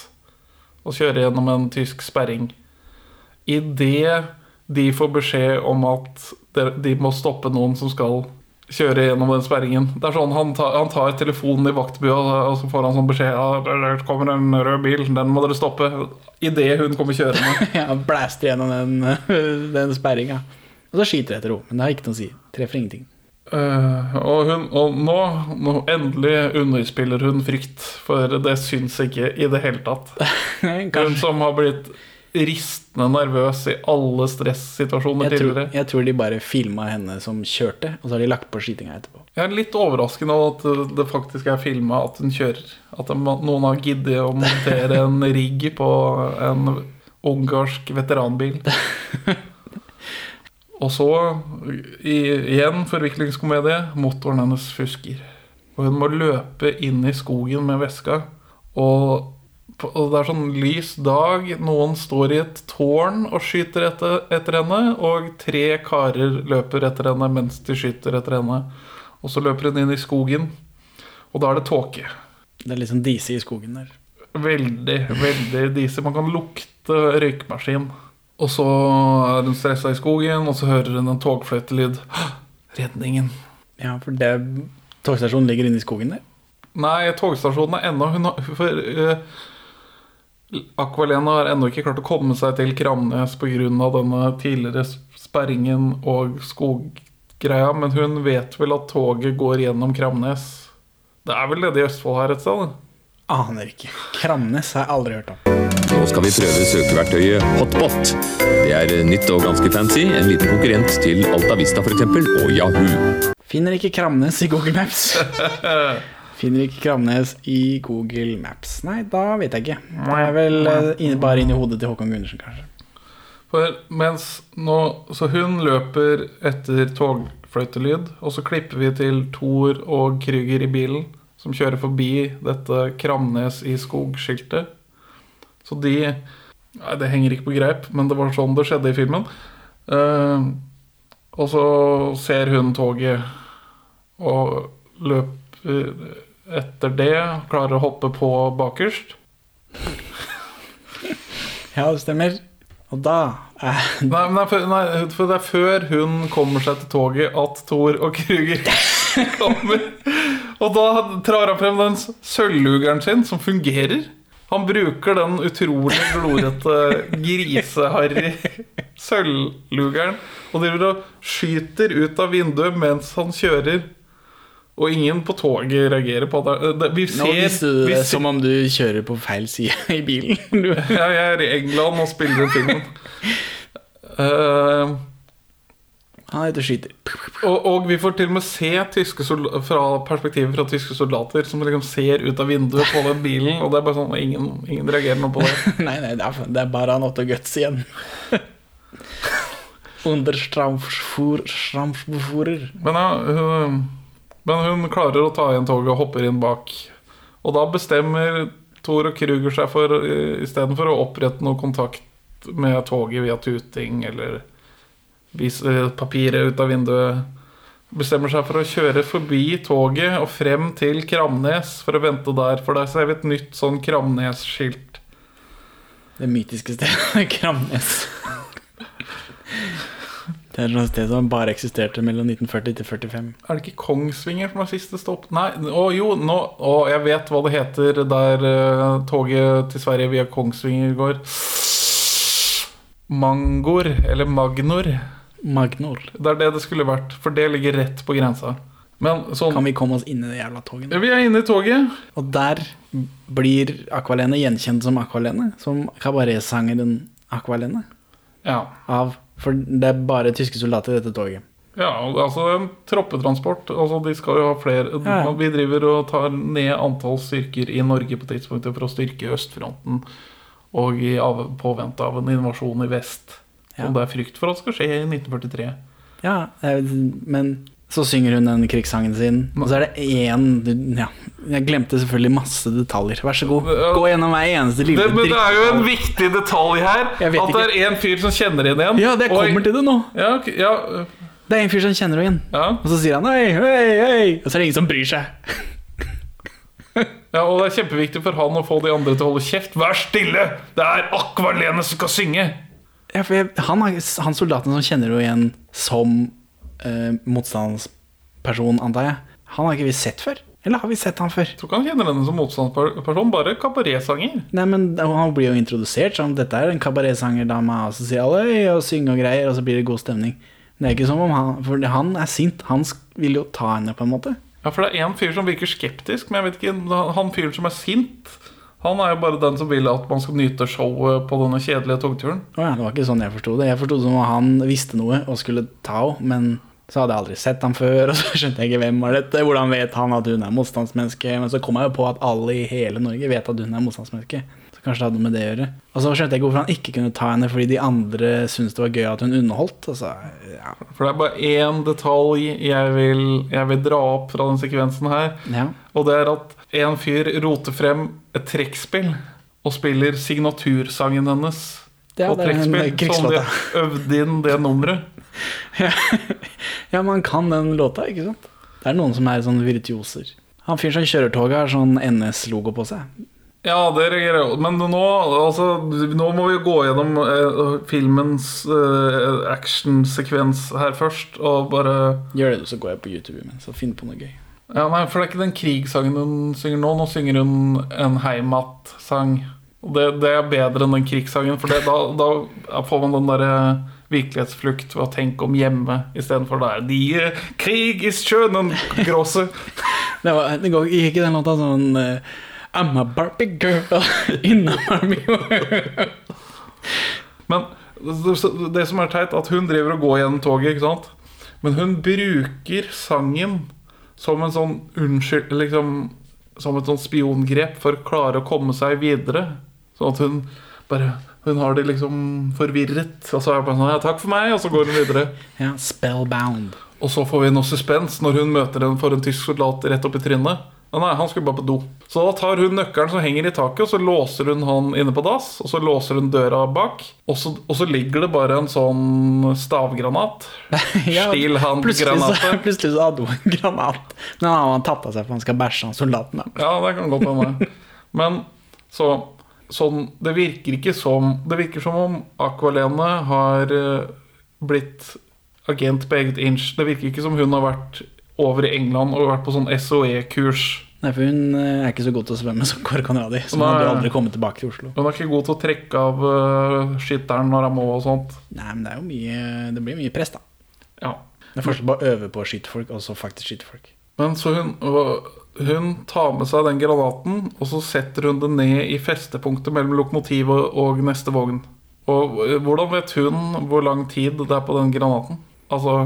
og kjører gjennom en tysk sperring. Idet de får beskjed om at de må stoppe noen som skal kjøre gjennom den sperringen. Det er sånn, Han tar, han tar telefonen i vaktbua, og så får han sånn beskjed ja, det kommer en rød bil, den må dere stoppe. Idet hun kommer kjørende. ja, blæster gjennom den, den sperringa. Og så skyter jeg etter henne, men det har ikke noe å si. Treffer ingenting. Eh, og, hun, og nå, nå endelig underspiller hun frykt, for det syns ikke i det hele tatt. Hun som har blitt ristende nervøs i alle stressituasjoner Jeg tror, tidligere. jeg tror de bare filma henne som kjørte, og så har de lagt på skytinga etterpå. Jeg er litt overraskende over at det faktisk er filma at hun kjører. At noen har giddet å montere en rigg på en ungarsk veteranbil. Og så, i, igjen forviklingskomedie, motoren hennes fusker. Og hun må løpe inn i skogen med veska og og det er sånn lys dag. Noen står i et tårn og skyter etter, etter henne, og tre karer løper etter henne mens de skyter etter henne. Og så løper hun inn i skogen, og da er det tåke. Det er litt sånn dise i skogen der. Veldig, veldig disig. Man kan lukte røykmaskin. Og så er hun stressa i skogen, og så hører hun en togfløytelyd. Redningen. Ja, for det togstasjonen ligger inne i skogen der. Nei, togstasjonen er ennå hun har, For uh, Aqualena har ennå ikke klart å komme seg til Kramnes pga. denne tidligere sperringen og skoggreia, men hun vet vel at toget går gjennom Kramnes. Det er vel nede i Østfold her et sted? Aner ikke. Kramnes har jeg aldri hørt om. Nå skal vi prøve søkeverktøyet Hotbot. Det er nytt og ganske fancy. En liten konkurrent til Altavista f.eks. og Yahoo. Finner ikke Kramnes i Google Maps. Finner ikke Kramnes i Google Maps. Nei, da vet jeg ikke. Det er vel eh, inne, bare inni hodet til Håkon Gundersen, kanskje. For mens nå Så hun løper etter togfløytelyd, og så klipper vi til Thor og Krüger i bilen, som kjører forbi dette Kramnes i skog-skiltet. Så de Nei, det henger ikke på greip, men det var sånn det skjedde i filmen. Uh, og så ser hun toget og løper etter det. Klarer å hoppe på bakerst. Ja, det stemmer. Og da er Nei, nei, for, nei, for det er før hun kommer seg til toget at Thor og Krüger kommer. Og da trar han frem den sølvlugeren sin, som fungerer. Han bruker den utrolig glorete, griseharry sølvlugeren og driver og skyter ut av vinduet mens han kjører. Og ingen på toget reagerer på det. Vi Nå ser, visste du vi det som om du kjører på feil side i bilen. Du. ja, jeg er i England og spiller inn filmen. Eh, Han er og skyter. og, og vi får til og med se tyske fra perspektivet fra tyske soldater som liksom ser ut av vinduet på den bilen, og det er bare sånn ingen, ingen reagerer noe på det. Nei, nei, det er, det er bare han Otto Guts igjen. Under Strampfurer. Men, ja, hun, men hun klarer å ta igjen toget og hopper inn bak. Og da bestemmer Thor og Kruger seg for istedenfor å opprette noe kontakt med toget via tuting eller vise papiret ut av vinduet Bestemmer seg for å kjøre forbi toget og frem til Kramnes for å vente der. For der ser vi et nytt sånn Kramnes-skilt. Det mytiske stedet. Kramnes. Det er et sted som bare eksisterte mellom 1940 til 45. Er det ikke Kongsvinger som er siste stopp? Nei, å jo, nå, å, jeg vet hva det heter der uh, toget til Sverige via Kongsvinger går. Mangor, eller Magnor. Magnor. Det er det det skulle vært, for det ligger rett på grensa. Men sånn Kan vi komme oss inn i det jævla toget? Ja, Vi er inne i toget. Og der blir Aqualene gjenkjent som Aqualene. Som kabaretsangeren Aqualene. Ja. Av, for det er bare tyske soldater i dette toget. Ja, altså en troppetransport. Altså De skal jo ha flere Ja. Vi driver og tar ned antall styrker i Norge på tidspunktet for å styrke østfronten. Og i påvente av en invasjon i vest. Som det er frykt for at det skal skje i 1943. Ja, men så synger hun den krigssangen sin, og så er det én ja, Jeg glemte selvfølgelig masse detaljer. Vær så god, gå gjennom hver eneste lille Det, men det er jo en viktig detalj her. At det er en fyr som kjenner henne igjen. Ja, det Og- kommer til det nå. Ja, ja. Det er en fyr som kjenner henne igjen. Og så sier han hei, hei, hei. Og så er det ingen som bryr seg. ja, Og det er kjempeviktig for han å få de andre til å holde kjeft. Vær stille! Det er Akvalene som skal synge! Ja, for jeg, han, han soldaten som kjenner jo igjen som eh, motstandsperson, antar jeg. Han har ikke vi sett før? Eller har vi sett han før? Jeg tror ikke han kjenner henne som motstandsperson, bare kabaretsanger. Nei, men Han blir jo introdusert som dette er en kabaretsangerdame, og så sier alle og synger og greier, og så blir det god stemning. Det er ikke som om han For han er sint. Han vil jo ta henne, på en måte. Ja, for det er en fyr som virker skeptisk, men jeg vet ikke Han fyren som er sint, han er jo bare den som vil at man skal nyte showet på denne kjedelige togturen. Oh ja, det var ikke sånn jeg forsto det. Jeg forsto det som om han visste noe og skulle ta henne, men så hadde jeg aldri sett ham før, og så skjønte jeg ikke hvem var dette. Hvordan vet han at hun er motstandsmenneske? Men så kom jeg jo på at alle i hele Norge vet at hun er motstandsmenneske. Så kanskje det hadde noe med det å gjøre. Og så skjønte jeg ikke hvorfor han ikke kunne ta henne, fordi de andre syntes det var gøy at hun underholdt. Altså, ja. For det er bare én detalj jeg vil, jeg vil dra opp fra den sekvensen her. Ja. Og det er at en fyr roter frem et trekkspill. og spiller signatursangen hennes Ja, på en trekkspill. Som de øvde inn det nummeret. Ja, man kan den låta, ikke sant? Det er noen som er sånn virtuoser. Han fyren som kjører toget, har sånn NS-logo på seg. Ja, det reagerer jeg Men nå, altså, nå må vi gå gjennom eh, filmens eh, actionsekvens her først, og bare Gjør det, du, så går jeg på YouTube imens og finner på noe gøy. Ja, nei, for det er ikke den krigssangen hun synger nå. Nå synger hun en heimat-sang. Det, det er bedre enn den krigssangen, for det, da, da får man den derre virkelighetsflukt ved å tenke om hjemme istedenfor det er De eh, krig is schönen grosse. Det, var, det går, gikk ikke den låta sånn eh, I'm a Barbie girl in a Barbie world. Men det, det som er teit, at hun driver og går gjennom toget, ikke sant? Men hun bruker sangen som en sånn unnskyld liksom, Som et sånn spiongrep for å klare å komme seg videre. Sånn at hun bare Hun har det liksom forvirret. Og så er det bare sånn Ja, takk for meg, og så går hun videre. Ja, spellbound. Og så får vi noe suspens når hun møter en for en tysk soldat rett opp i trynet. Ja, nei, han skulle bare på do. Så da tar hun nøkkelen som henger i taket, og så låser hun han inne på dass. Og så låser hun døra bak, og så, og så ligger det bare en sånn stavgranat. Ja, plutselig, så, Stilhandgranate. plutselig så hadde hun en granat. Men han har av seg for han skal bæsje han soldaten. Ja, det kan godt hende. Men så sånn Det virker ikke som Det virker som om Aqualene har eh, blitt agent på eget inch. Det virker ikke som hun har vært over i England og vært på sånn SOE-kurs. Nei, for hun eh, er ikke så god til å svømme som Kåre Conradi. Så hun Nei. hadde aldri kommet tilbake til Oslo. Hun er ikke god til å trekke av uh, skytteren når han må og sånt. Nei, men det er jo mye Det blir mye press, da. Ja. Det er forskjell på å øve på å skyte folk, og så faktisk skyte folk. Men så hun, hun tar med seg den granaten, og så setter hun det ned i festepunktet mellom lokomotivet og neste vogn. Og eh, hvordan vet hun hvor lang tid det er på den granaten? Altså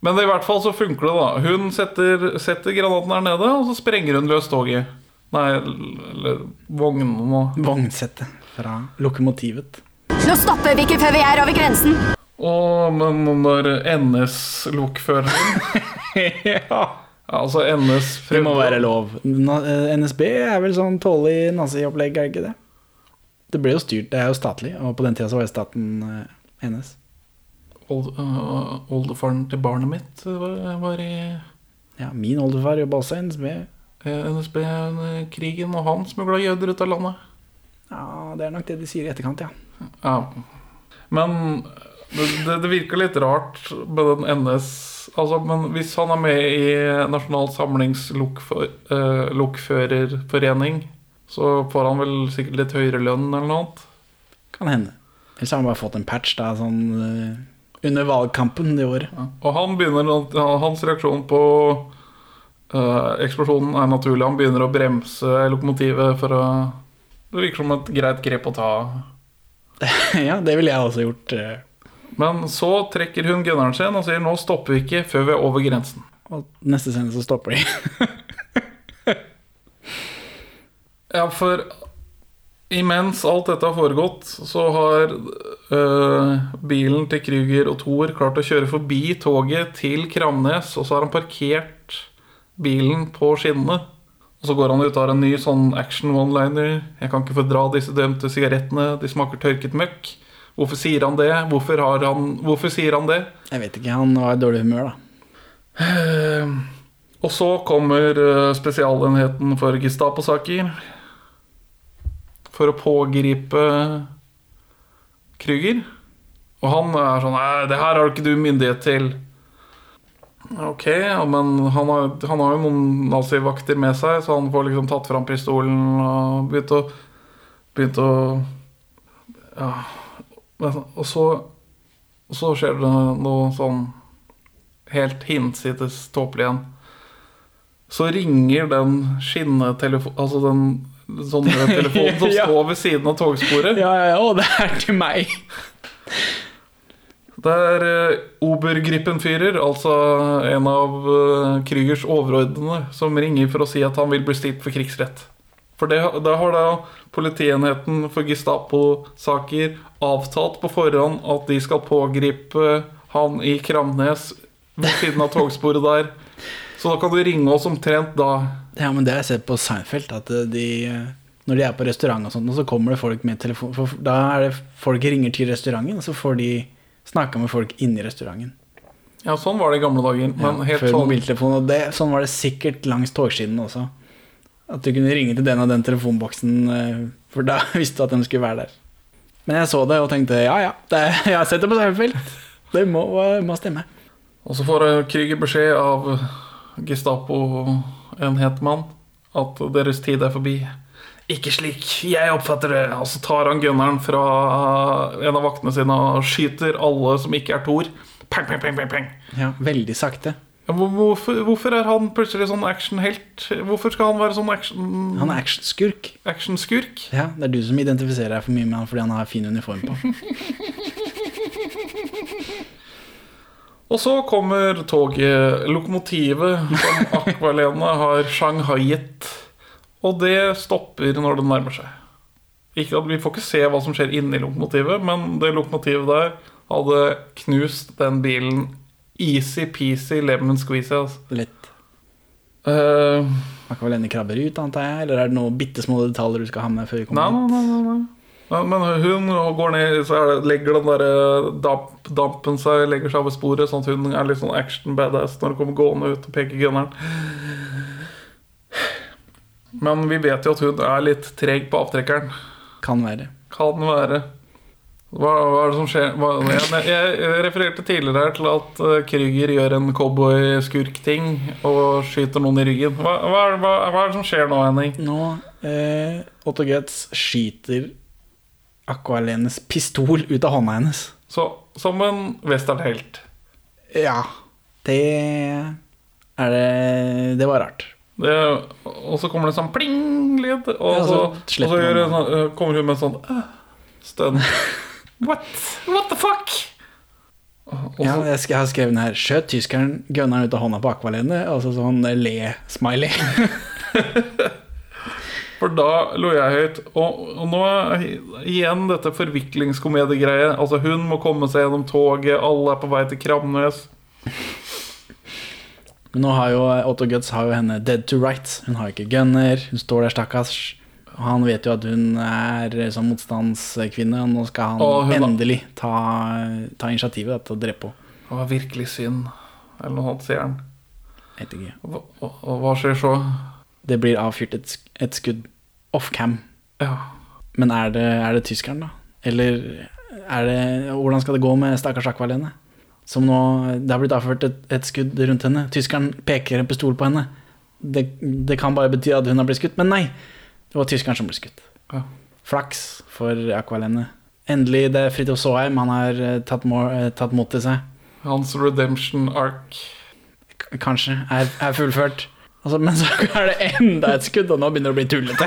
Men i hvert fall så funker det, da. Hun setter, setter granaten der nede, og så sprenger hun løs toget. Nei, eller vognen og Vognsettet fra lokomotivet. Nå stopper vi ikke før vi er over grensen. Å, men når NS-lokføreren ja. Altså NS Det må være lov. Eh, NSB er vel sånn tålelig naziopplegg, er det ikke det? Det ble jo styrt, det er jo statlig, og på den tida så var jo staten eh, NS. Øh, Oldefaren til barnet mitt var, i Ja, min oldefar jobba også i NSB. eh, NSB under krigen, og han smugla jøder ut av landet. Ja, det er nok det de sier i etterkant, ja. Ja. Men det, det, det virker litt rart med den NS Altså, men hvis han er med i Nasjonal Samlingslokførerforening, så får han vel sikkert litt høyere lønn eller noe annet. Kan hende. Ellers har han bare fått en patch da, sånn eh, under valgkampen det året. Og han begynner Hans reaksjon på uh, eksplosjonen er naturlig. Han begynner å bremse lokomotivet for å Det virker som et greit grep å ta. ja, det ville jeg også gjort. eh. Men så trekker hun gunneren sin og sier nå stopper vi ikke før vi er over grensen. Og neste scene så stopper de. Ja, for imens alt dette har foregått, så har øh, bilen til Krüger og Thor klart å kjøre forbi toget til Kramnes, og så har han parkert bilen på skinnene. Og så går han ut og har en ny sånn action one-liner. 'Jeg kan ikke fordra disse dømte sigarettene, de smaker tørket møkk'. Hvorfor sier han det? Hvorfor, har han, hvorfor sier han det? Jeg vet ikke, han var i dårlig humør, da. Eh, Og så kommer eh, spesialenheten for Gestapo-saker for å pågripe Krüger. Og han er sånn Nei, det her har ikke du myndighet til. Ok, men han har, han har jo noen nazivakter med seg, så han får liksom tatt fram pistolen og begynt å Begynt å Ja. Og så, og så skjer det noe sånn helt hinsides tåpelig igjen. Så ringer den skinnetelefonen Altså den sånne telefonen som Ja. står ved siden av togsporet. Ja, ja, ja, og det er til meg. Det er uh, Obergrippenführer, altså en av uh, Krügers overordnede, som ringer for å si at han vil bli stilt for krigsrett. For det, da har da politienheten for Gestapo-saker avtalt på forhånd at de skal pågripe han i Kramnes ved siden av togsporet der. Så da kan du ringe oss omtrent da. Ja, men det har jeg sett på Seinfeld, at de når de er på restaurant og sånt, og så kommer det folk med telefon. For da er det folk ringer til restauranten, og så får de snakka med folk inni restauranten. Ja, sånn var det i gamle dager. Men Ja, helt før sånn mobiltelefon, og det, sånn var det sikkert langs togskinnene også. At du kunne ringe til den og den telefonboksen, eh, for da visste du at de skulle være der. Men jeg så det og tenkte ja ja, det, jeg har sett det på Seinfeld. Det må, må stemme. Og så får Krüger beskjed av Gestapo-enhetmann at deres tid er forbi. Ikke slik jeg oppfatter det. Og så tar han gunneren fra en av vaktene sine og skyter alle som ikke er Thor. Peng, peng, peng, peng, peng. Ja, veldig sakte. Ja, Hvorfor, hvorfor er han plutselig sånn actionhelt? Hvorfor skal han være sånn action... Han er actionskurk. Actionskurk? Ja, det er du som identifiserer deg for mye med han fordi han har fin uniform på. Og så kommer toget, lokomotivet som Akvalene har shanghaiet. Og det stopper når det nærmer seg. Ikke at Vi får ikke se hva som skjer inni lokomotivet, men det lokomotivet der hadde knust den bilen easy-peasy lemon squeezy. Altså. Lett. Uh, vel ende krabber ut, antar jeg? Eller er det noen bitte små detaljer du skal ha med før vi kommer nei, nei, nei, nei. Ja, Men hun går ned, så det, legger den der eh, damp, dampen seg Legger seg over sporet, sånn at hun er litt sånn action badass når hun kommer gående ut og peker gunneren. Men vi vet jo at hun er litt treg på avtrekkeren. Kan være. Kan være. Hva, hva er det som skjer? Hva, jeg, jeg refererte tidligere her til at eh, Krüger gjør en cowboyskurk-ting og skyter noen i ryggen. Hva, hva, er- det som skjer nå, Henning? Nå eh, Otto Götz skyter Aqualenes pistol ut av hånda hennes. Så som en westernhelt. Ja. Det er det Det var rart. Det, og så kommer det sånn pling-lyd, og, Ja, så, så og så det sånn, øh, kommer hun med sånn øh, stønn. What? What the fuck? Og Ja, jeg, skal, jeg har skrevet den her Skjøt tyskeren gunneren ut av hånda på Aqualene? Og så sånn le-smiley. for da lo jeg høyt. Og, og nå igjen dette forviklingskomediegreie. Altså, hun må komme seg gjennom toget, alle er på vei til Kramnes. Men nå har jo Otto Götz har jo henne dead to rights. Hun har ikke gunner. Hun står der, stakkars. Han vet jo at hun er sånn motstandskvinne, og nå skal han endelig ta, ta initiativet til å drepe henne. Det var virkelig synd. Eller noe sånt, sier han. Vet ikke. Og, og, og hva skjer så? Det blir avfyrt et, et skudd off-cam. Ja. Men er det, er det tyskeren, da? Eller er det Hvordan skal det gå med stakkars Aqualene? Som nå Det har blitt avført et, et skudd rundt henne. Tyskeren peker en pistol på henne. Det, det kan bare bety at hun har blitt skutt, men nei! Det var tyskeren som ble skutt. Ja. Flaks for Aqualene. Endelig, det er Fridtjof Saaheim. Han har eh, tatt, eh, tatt mot til seg. Hans redemption arc. K- Kanskje. Er, er fullført. Altså, men så er det enda et skudd, og nå begynner det å bli tullete.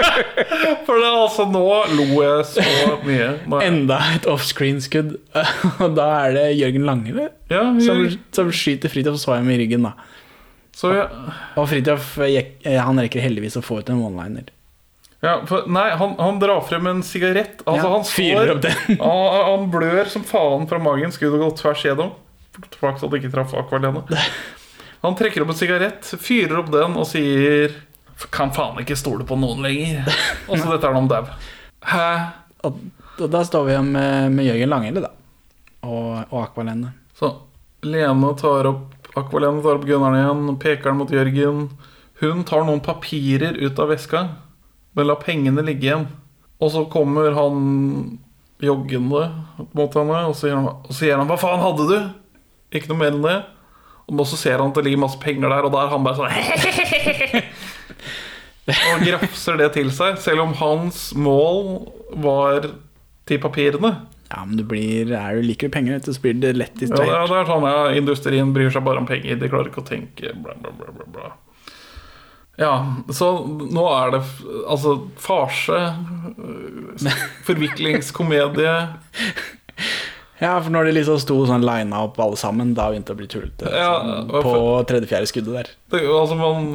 For det er altså nå lo jeg så mye. Nå Enda et offscreen-skudd. Og da er det Jørgen Lange Ja, som, som skyter Fridtjof Svaim i ryggen. da Så ja. Og Fridtjof eh, rekker heldigvis å få ut en one-liner. ja, for, nei, han, han drar frem en sigarett. Altså, Ja, han fyrer opp den. han, han blør som faen fra magen. Skuddet det gå tvers gjennom. Flaks at det ikke traff Aqualene. Han trekker opp en sigarett, fyrer opp den og sier Kan faen ikke stole på noen lenger. Og så dette er han dau. Hæ? Og, og da står vi med, med Jørgen Langelle, da. Og, og Akvalene. Så Lene tar opp Akvalene tar opp gunneren igjen, peker den mot Jørgen. Hun tar noen papirer ut av veska, men lar pengene ligge igjen. Og så kommer han joggende mot henne, og så sier han, og så sier han 'Hva faen hadde du?' Ikke noe mer enn det. Og så ser han at det ligger masse penger der, og da er han bare sånn Og grafser det til seg, selv om hans mål var til papirene. Ja, men du blir, er du liker penger, så blir det lett distrahert. Ja, det er sånn, ja, Industrien bryr seg bare om penger. De klarer ikke å tenke bla, bla, bla, bla, bla. Ja, så nå er det altså farse, forviklingskomedie Ja, for når de liksom sto sånn lina opp alle sammen, da begynte det å bli tullete. Ja, sånn, på tredje-fjerde skuddet der. det, altså man,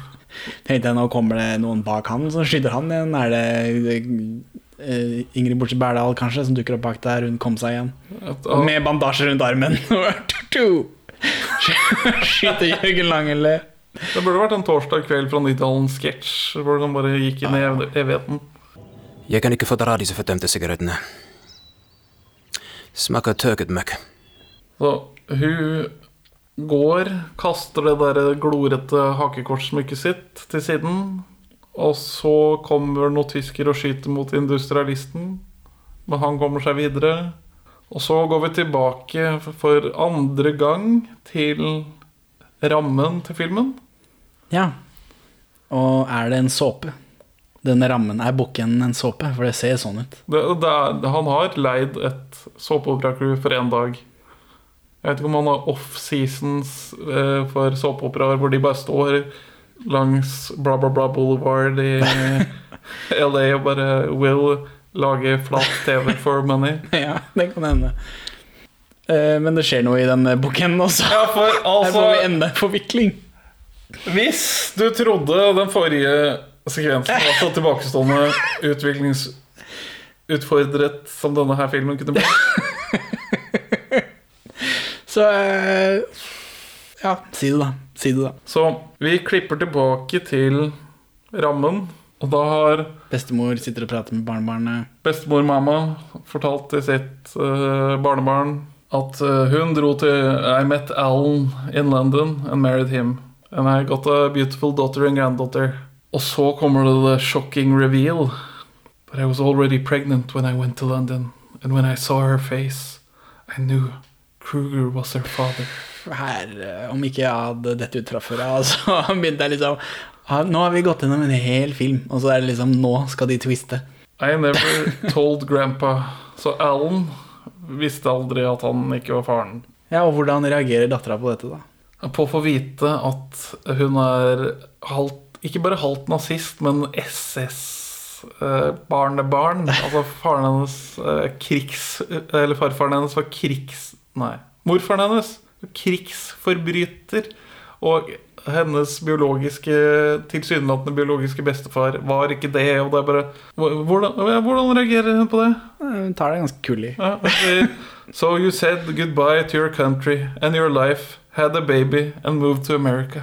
Tenkte jeg, nå kommer det noen bak han som skyter han igjen. Er det uh, Ingrid Bortsett Berdal kanskje som dukker opp bak der? Hun kom seg igjen. Og med bandasje rundt armen. Skyter Jørgen Langelle. Det burde vært en torsdag kveld fra 90-tallet, en sketsj hvor han bare gikk inn i evigheten. Jeg kan ikke fordra disse fordømte sigarettene. Smaker tørket møkk. Så hun går, kaster det der glorete hakekortsmykket sitt til siden. Og så kommer noen tysker og skyter mot industrialisten. Men han kommer seg videre. Og så går vi tilbake for andre gang til rammen til filmen. Ja. Og er det en såpe? Denne rammen, er bukken en såpe? For det ser sånn ut. Det, det er, han har leid et såpeoperacrew for én dag. Jeg vet ikke om han har off-seasons eh, for såpeoperaer hvor de bare står langs bla, bla, bla Boulevard i LA og bare will lage flat TV for money. ja, det kan hende. Eh, Men det skjer noe i denne bukken også. Ja, for Her altså får vi enda en forvikling. Hvis du trodde den forrige sekvensen var så tilbakestående utviklingsutfordret som denne her filmen kunne bli Så eh, Ja, si det, da. Si det, da. Så vi klipper tilbake til rammen, og da har Bestemor sitter og prater med barnebarnet. bestemor mamma fortalt til sitt uh, barnebarn at uh, hun dro til I met Alan in London and married him. And I got a beautiful daughter and granddaughter. Og så kommer det the shocking reveal. But I was already pregnant when I went to London. And when I saw her face, I knew Kruger was her father. Her, eh, om ikke jeg hadde dette ut fra før av, så begynte jeg liksom ah, Nå har vi gått gjennom en hel film, og så er det liksom Nå skal de twiste. I never told grandpa. Så Alan visste aldri at han ikke var faren. Ja, Og hvordan reagerer dattera på dette, da? På å få vite at hun er halvt, ikke bare halvt nazist, men SS-barnebarn. altså faren hennes eh, krigs... Eller farfaren hennes var krigs... Nei, morfaren hennes var krigsforbryter. Og hennes biologiske tilsynelatende biologiske bestefar var ikke det. Og det er bare Hvordan, hvordan reagerer hun på det? Hun tar det ganske kullig. Ja, og sier, so you said goodbye to your country and your life, had a baby and moved to America.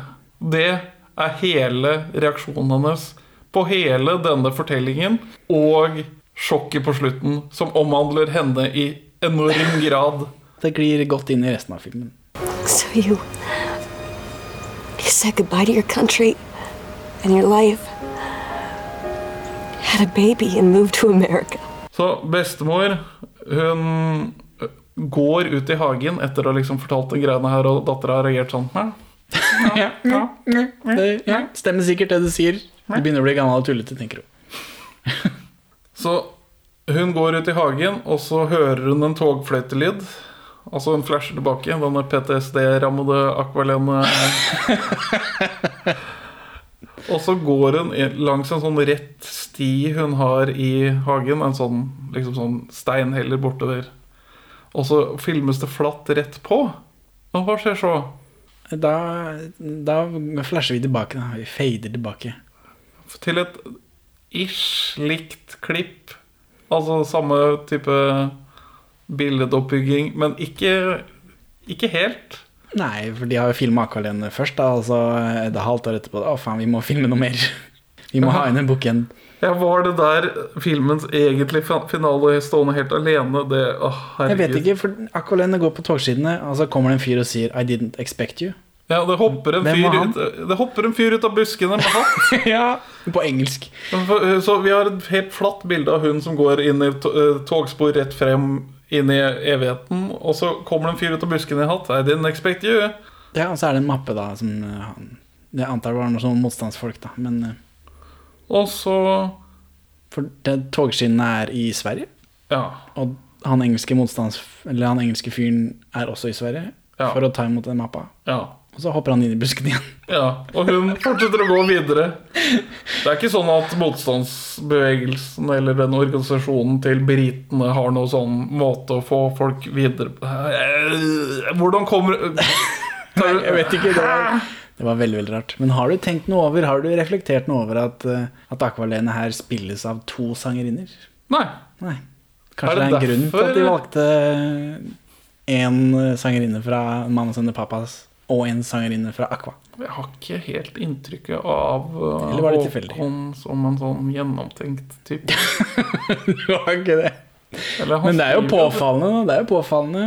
Det er hele reaksjonen hennes på hele denne fortellingen, og sjokket på slutten, som omhandler henne i enorm grad. Det glir godt inn i resten av filmen. So you. You said goodbye to your country and your life. Had a baby and moved to America. Så bestemor, hun går ut i hagen etter å ha liksom fortalt de greiene her, og dattera har reagert sånn. Ja. Ja, det ja, stemmer sikkert det du sier. Du begynner å bli gammel og tullete, tenker du. Så hun går ut i hagen, og så hører hun en togfløytelyd. Altså hun flasher tilbake, denne PTSD-rammede Aqualene. og så går hun langs en sånn rett sti hun har i hagen, en sånn, liksom sånn steinheller bortover. Og så filmes det flatt rett på. Og hva skjer så? Da, da flasher vi tilbake. Da. Vi fader tilbake. Til et ish likt klipp. Altså samme type billedoppbygging, men ikke, ikke helt. Nei, for de har jo filma akvalene først, da. Og så et halvt år etterpå Å, faen, vi må filme noe mer. Vi må ha inn en bukken. Ja, Var det der filmens egentlige finale stående helt alene? Det, åh, Jeg vet ikke, for Akvalene går på togskinnene, og så kommer det en fyr og sier I didn't expect you. Ja, det hopper, en fyr ut, det hopper en fyr ut av buskene med hatt. ja, På engelsk. Så vi har et helt flatt bilde av hun som går inn i eh, togspor rett frem inn i evigheten, og så kommer det en fyr ut av buskene i hatt. I didn't expect you. Ja, og så er det en mappe, da, som eh, Jeg antar var noen sånne motstandsfolk, da. Men eh, Og så For togskinnene er i Sverige. Ja. Og han engelske motstands... Eller han engelske fyren er også i Sverige Ja. for å ta imot den mappa. Ja. Og så hopper han inn i busken igjen. Ja, og hun fortsetter å gå videre. Det er ikke sånn at motstandsbevegelsen eller den organisasjonen til britene har noen sånn måte å få folk videre Eh, Hvordan kommer Nei, jeg vet ikke. Det var, det var veldig veldig rart. Men har du tenkt noe over, har du reflektert noe over at, eh, at Akvalene her spilles av to sangerinner? Nei. Nei. Er Kanskje det det er en grunn til at de valgte én sangerinne fra Mamas and the Papas', og en sangerinne fra Aqua. Jeg har ikke helt inntrykket av tilfeldig? Håkon som en sånn gjennomtenkt type. Du har ikke det. Han Men det er jo påfallende. da. Det er jo påfallende.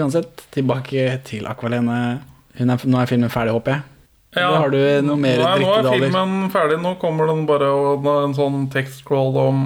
Uansett, tilbake til Aqualene. Er, nå er filmen ferdig, håper jeg. Eller har du noe mer Nei, nå er filmen ferdig. Nå kommer den bare og en sånn tekstcrawl om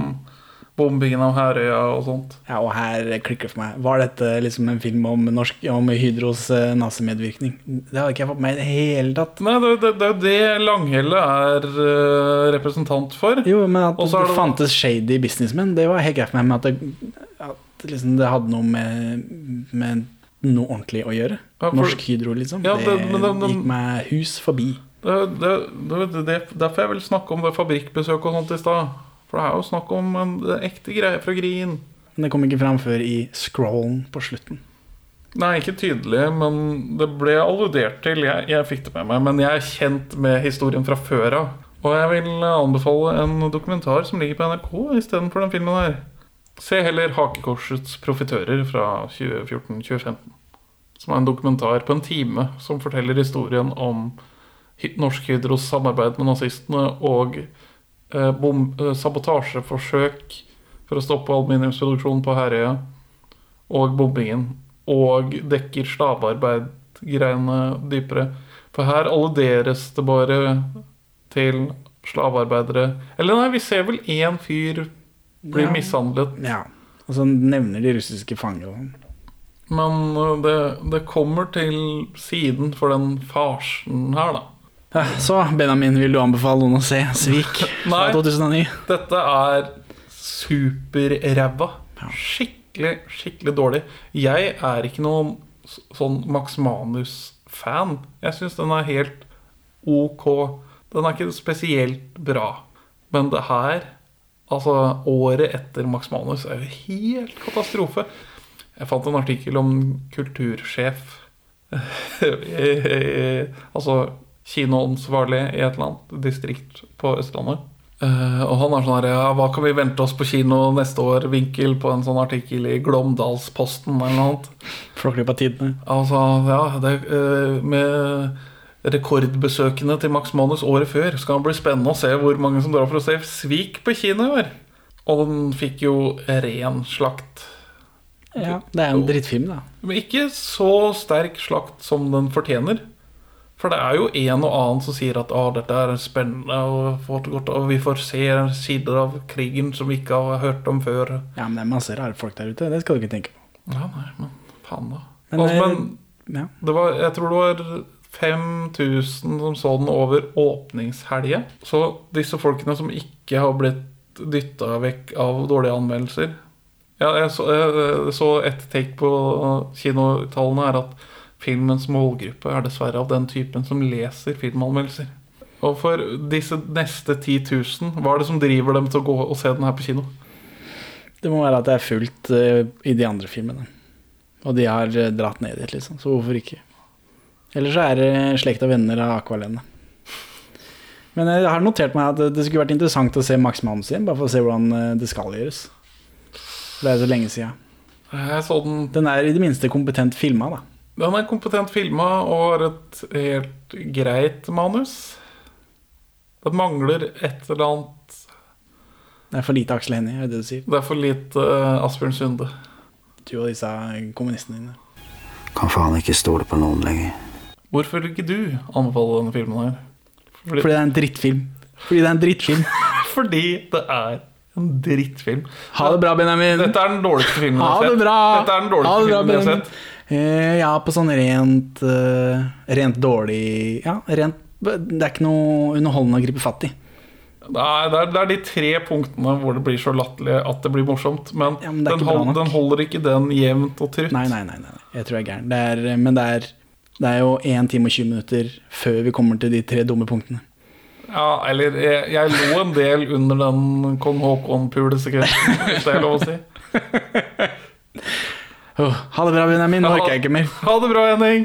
bombingen av Herøya og sånt. Ja, og her klikker det for meg. Var dette liksom en film om, norsk, om Hydros eh, nazimedvirkning? Det hadde ikke jeg fått med meg i det hele tatt. Nei, det, det, det er jo det Langhelle er uh, representant for. Jo, men at Også er det det- fantes shady businessmen, det var helt greit for meg. Men at det, at liksom det hadde noe med, med noe ordentlig å gjøre. Ja, for- Norsk Hydro, liksom. Ja, det, men det- gikk meg hus forbi. Det, det, derfor jeg vil snakke om det fabrikkbesøket og sånt i stad. For det er jo snakk om en ekte greie fra Grien. Men det kom ikke fram før i scrollen på slutten. Nei, ikke tydelig, men det ble alludert til. Jeg, jeg fikk det med meg, men jeg er kjent med historien fra før av. Og jeg vil anbefale en dokumentar som ligger på NRK istedenfor den filmen her. Se heller 'Hakekorsets profitører' fra 2014-2015. Som er en dokumentar på en time som forteller historien om Norsk Hydros samarbeid med nazistene og bom, eh, sabotasjeforsøk for å stoppe aluminiumsproduksjonen på Herøya og bombingen, og dekker slavearbeid-greiene dypere. For her alluderes det bare til slavearbeidere Eller nei, vi ser vel én fyr bli Ja. mishandlet. Ja. Og så nevner de russiske fanger sånn. Men uh, det, det kommer til siden for den farsen her, da. Så Benjamin, vil du anbefale noen å se 'Svik' fra 2009? Dette er superræva. Skikkelig, skikkelig dårlig. Jeg er ikke noen sånn Max Manus-fan. Jeg syns den er helt ok. Den er ikke spesielt bra. Men det her, altså året etter Max Manus, er jo helt katastrofe. Jeg fant en artikkel om kultursjef Altså kinoansvarlig i et eller annet distrikt på Østlandet. Uh, og han er sånn her ja, Hva kan vi vente oss på kino neste år? Vinkel på en sånn artikkel i Glåmdalsposten eller noe annet. Flåklypa tidene. Altså, ja, det, uh, med rekordbesøkende til Max Manus året før skal det bli spennende å se hvor mange som drar for å se Svik på kino i år. Og den fikk jo ren slakt. Ja, det er en drittfilm, da. Men ikke så sterk slakt som den fortjener. For det er jo en og annen som sier at å, dette er spennende, og, og vi får se sider av krigen som vi ikke har hørt om før. Ja, men det er masse rare folk der ute. Det skal du ikke tenke på. Ja, nei, men faen da. Men, altså, eh, men ja. det var, jeg tror det var 5000 som så den over åpningshelga. Så disse folkene som ikke har blitt dytta vekk av dårlige anmeldelser ja, jeg, så, jeg så et take på kinotallene er at filmens målgruppe er dessverre av den typen som leser filmanmeldelser. Og for disse neste 10 000, hva er det som driver dem til å gå og se den her på kino? Det må være at det er fullt eh, i de andre filmene. Og de har eh, dratt ned dit, liksom. Så hvorfor ikke? Eller så er det slekt og venner av Aqualene. Men jeg har notert meg at det skulle vært interessant å se Max Manus igjen, bare for å se hvordan eh, det skal gjøres. Det er så lenge siden. Den Den er i det minste kompetent filma, da. Den er kompetent filma og har et helt greit manus. Det mangler et eller annet Det er for lite Aksel Hennie, er det det du sier? Det er for lite eh, Asbjørn Sunde. Du og disse kommunistene dine. Kan faen ikke stole på noen lenger. Hvorfor vil ikke du anbefale denne filmen her? Fordi det er en drittfilm. Fordi det er en drittfilm. Fordi det er en drittfilm. Ha det bra, Benjamin. Dette er den dårligste filmen Ha jeg har sett. Dette er den Ha det bra, filmen jeg har sett. Eh, ja, på sånn rent eh, Rent dårlig Ja, rent Det er ikke noe underholdende å gripe fatt i. Nei, det er, det er de tre punktene hvor det blir så latterlig at det blir morsomt. Men, men er den, hold, den holder ikke den jevnt og trutt. Nei, nei, nei, nei. Jeg tror jeg er gæren. Det er, men det er, det er jo 1 time og 20 minutter før vi kommer til de tre dumme punktene. Ja, eller jeg, jeg lo en del under den kong Haakon-pulesekvensen, hvis det er lov å si. Ha det bra, Benjamin. Nå orker jeg ikke mer. Ha det bra, Henning.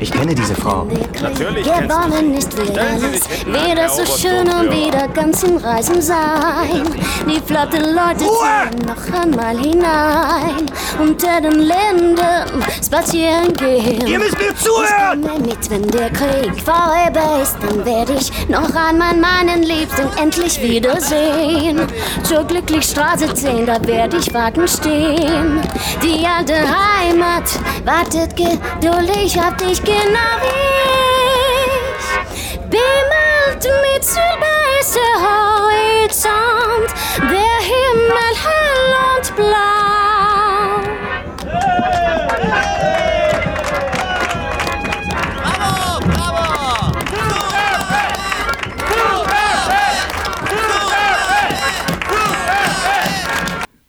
Ich kenne diese Frau. Gewonnen ist wieder alles, weder so schön und wieder ganz im Reisen sein. Die flotten Leute ziehen noch einmal hinein, unter den Linden spazieren gehen. Ihr müsst mir zuhören! Ich komme mit, wenn der Krieg vorüber ist, dann werde ich noch einmal meinen Liebsten endlich wiedersehen. Zur Glücklichstraße 10, da werde ich warten stehen. Die alte Heimat wartet geduldig auf dich, ich. Bimmelt mit Silber ist der Himmel hell und blau.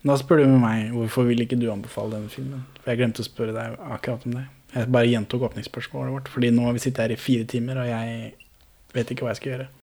Da spør du meg hvorfor vil ikke du anbefale denne filmen. For jeg glemte å spørre deg akkurat om det. Jeg bare gjentok åpningsspørsmålet vårt, fordi nå har vi sittet her i fire timer, og jeg vet ikke hva jeg skal gjøre.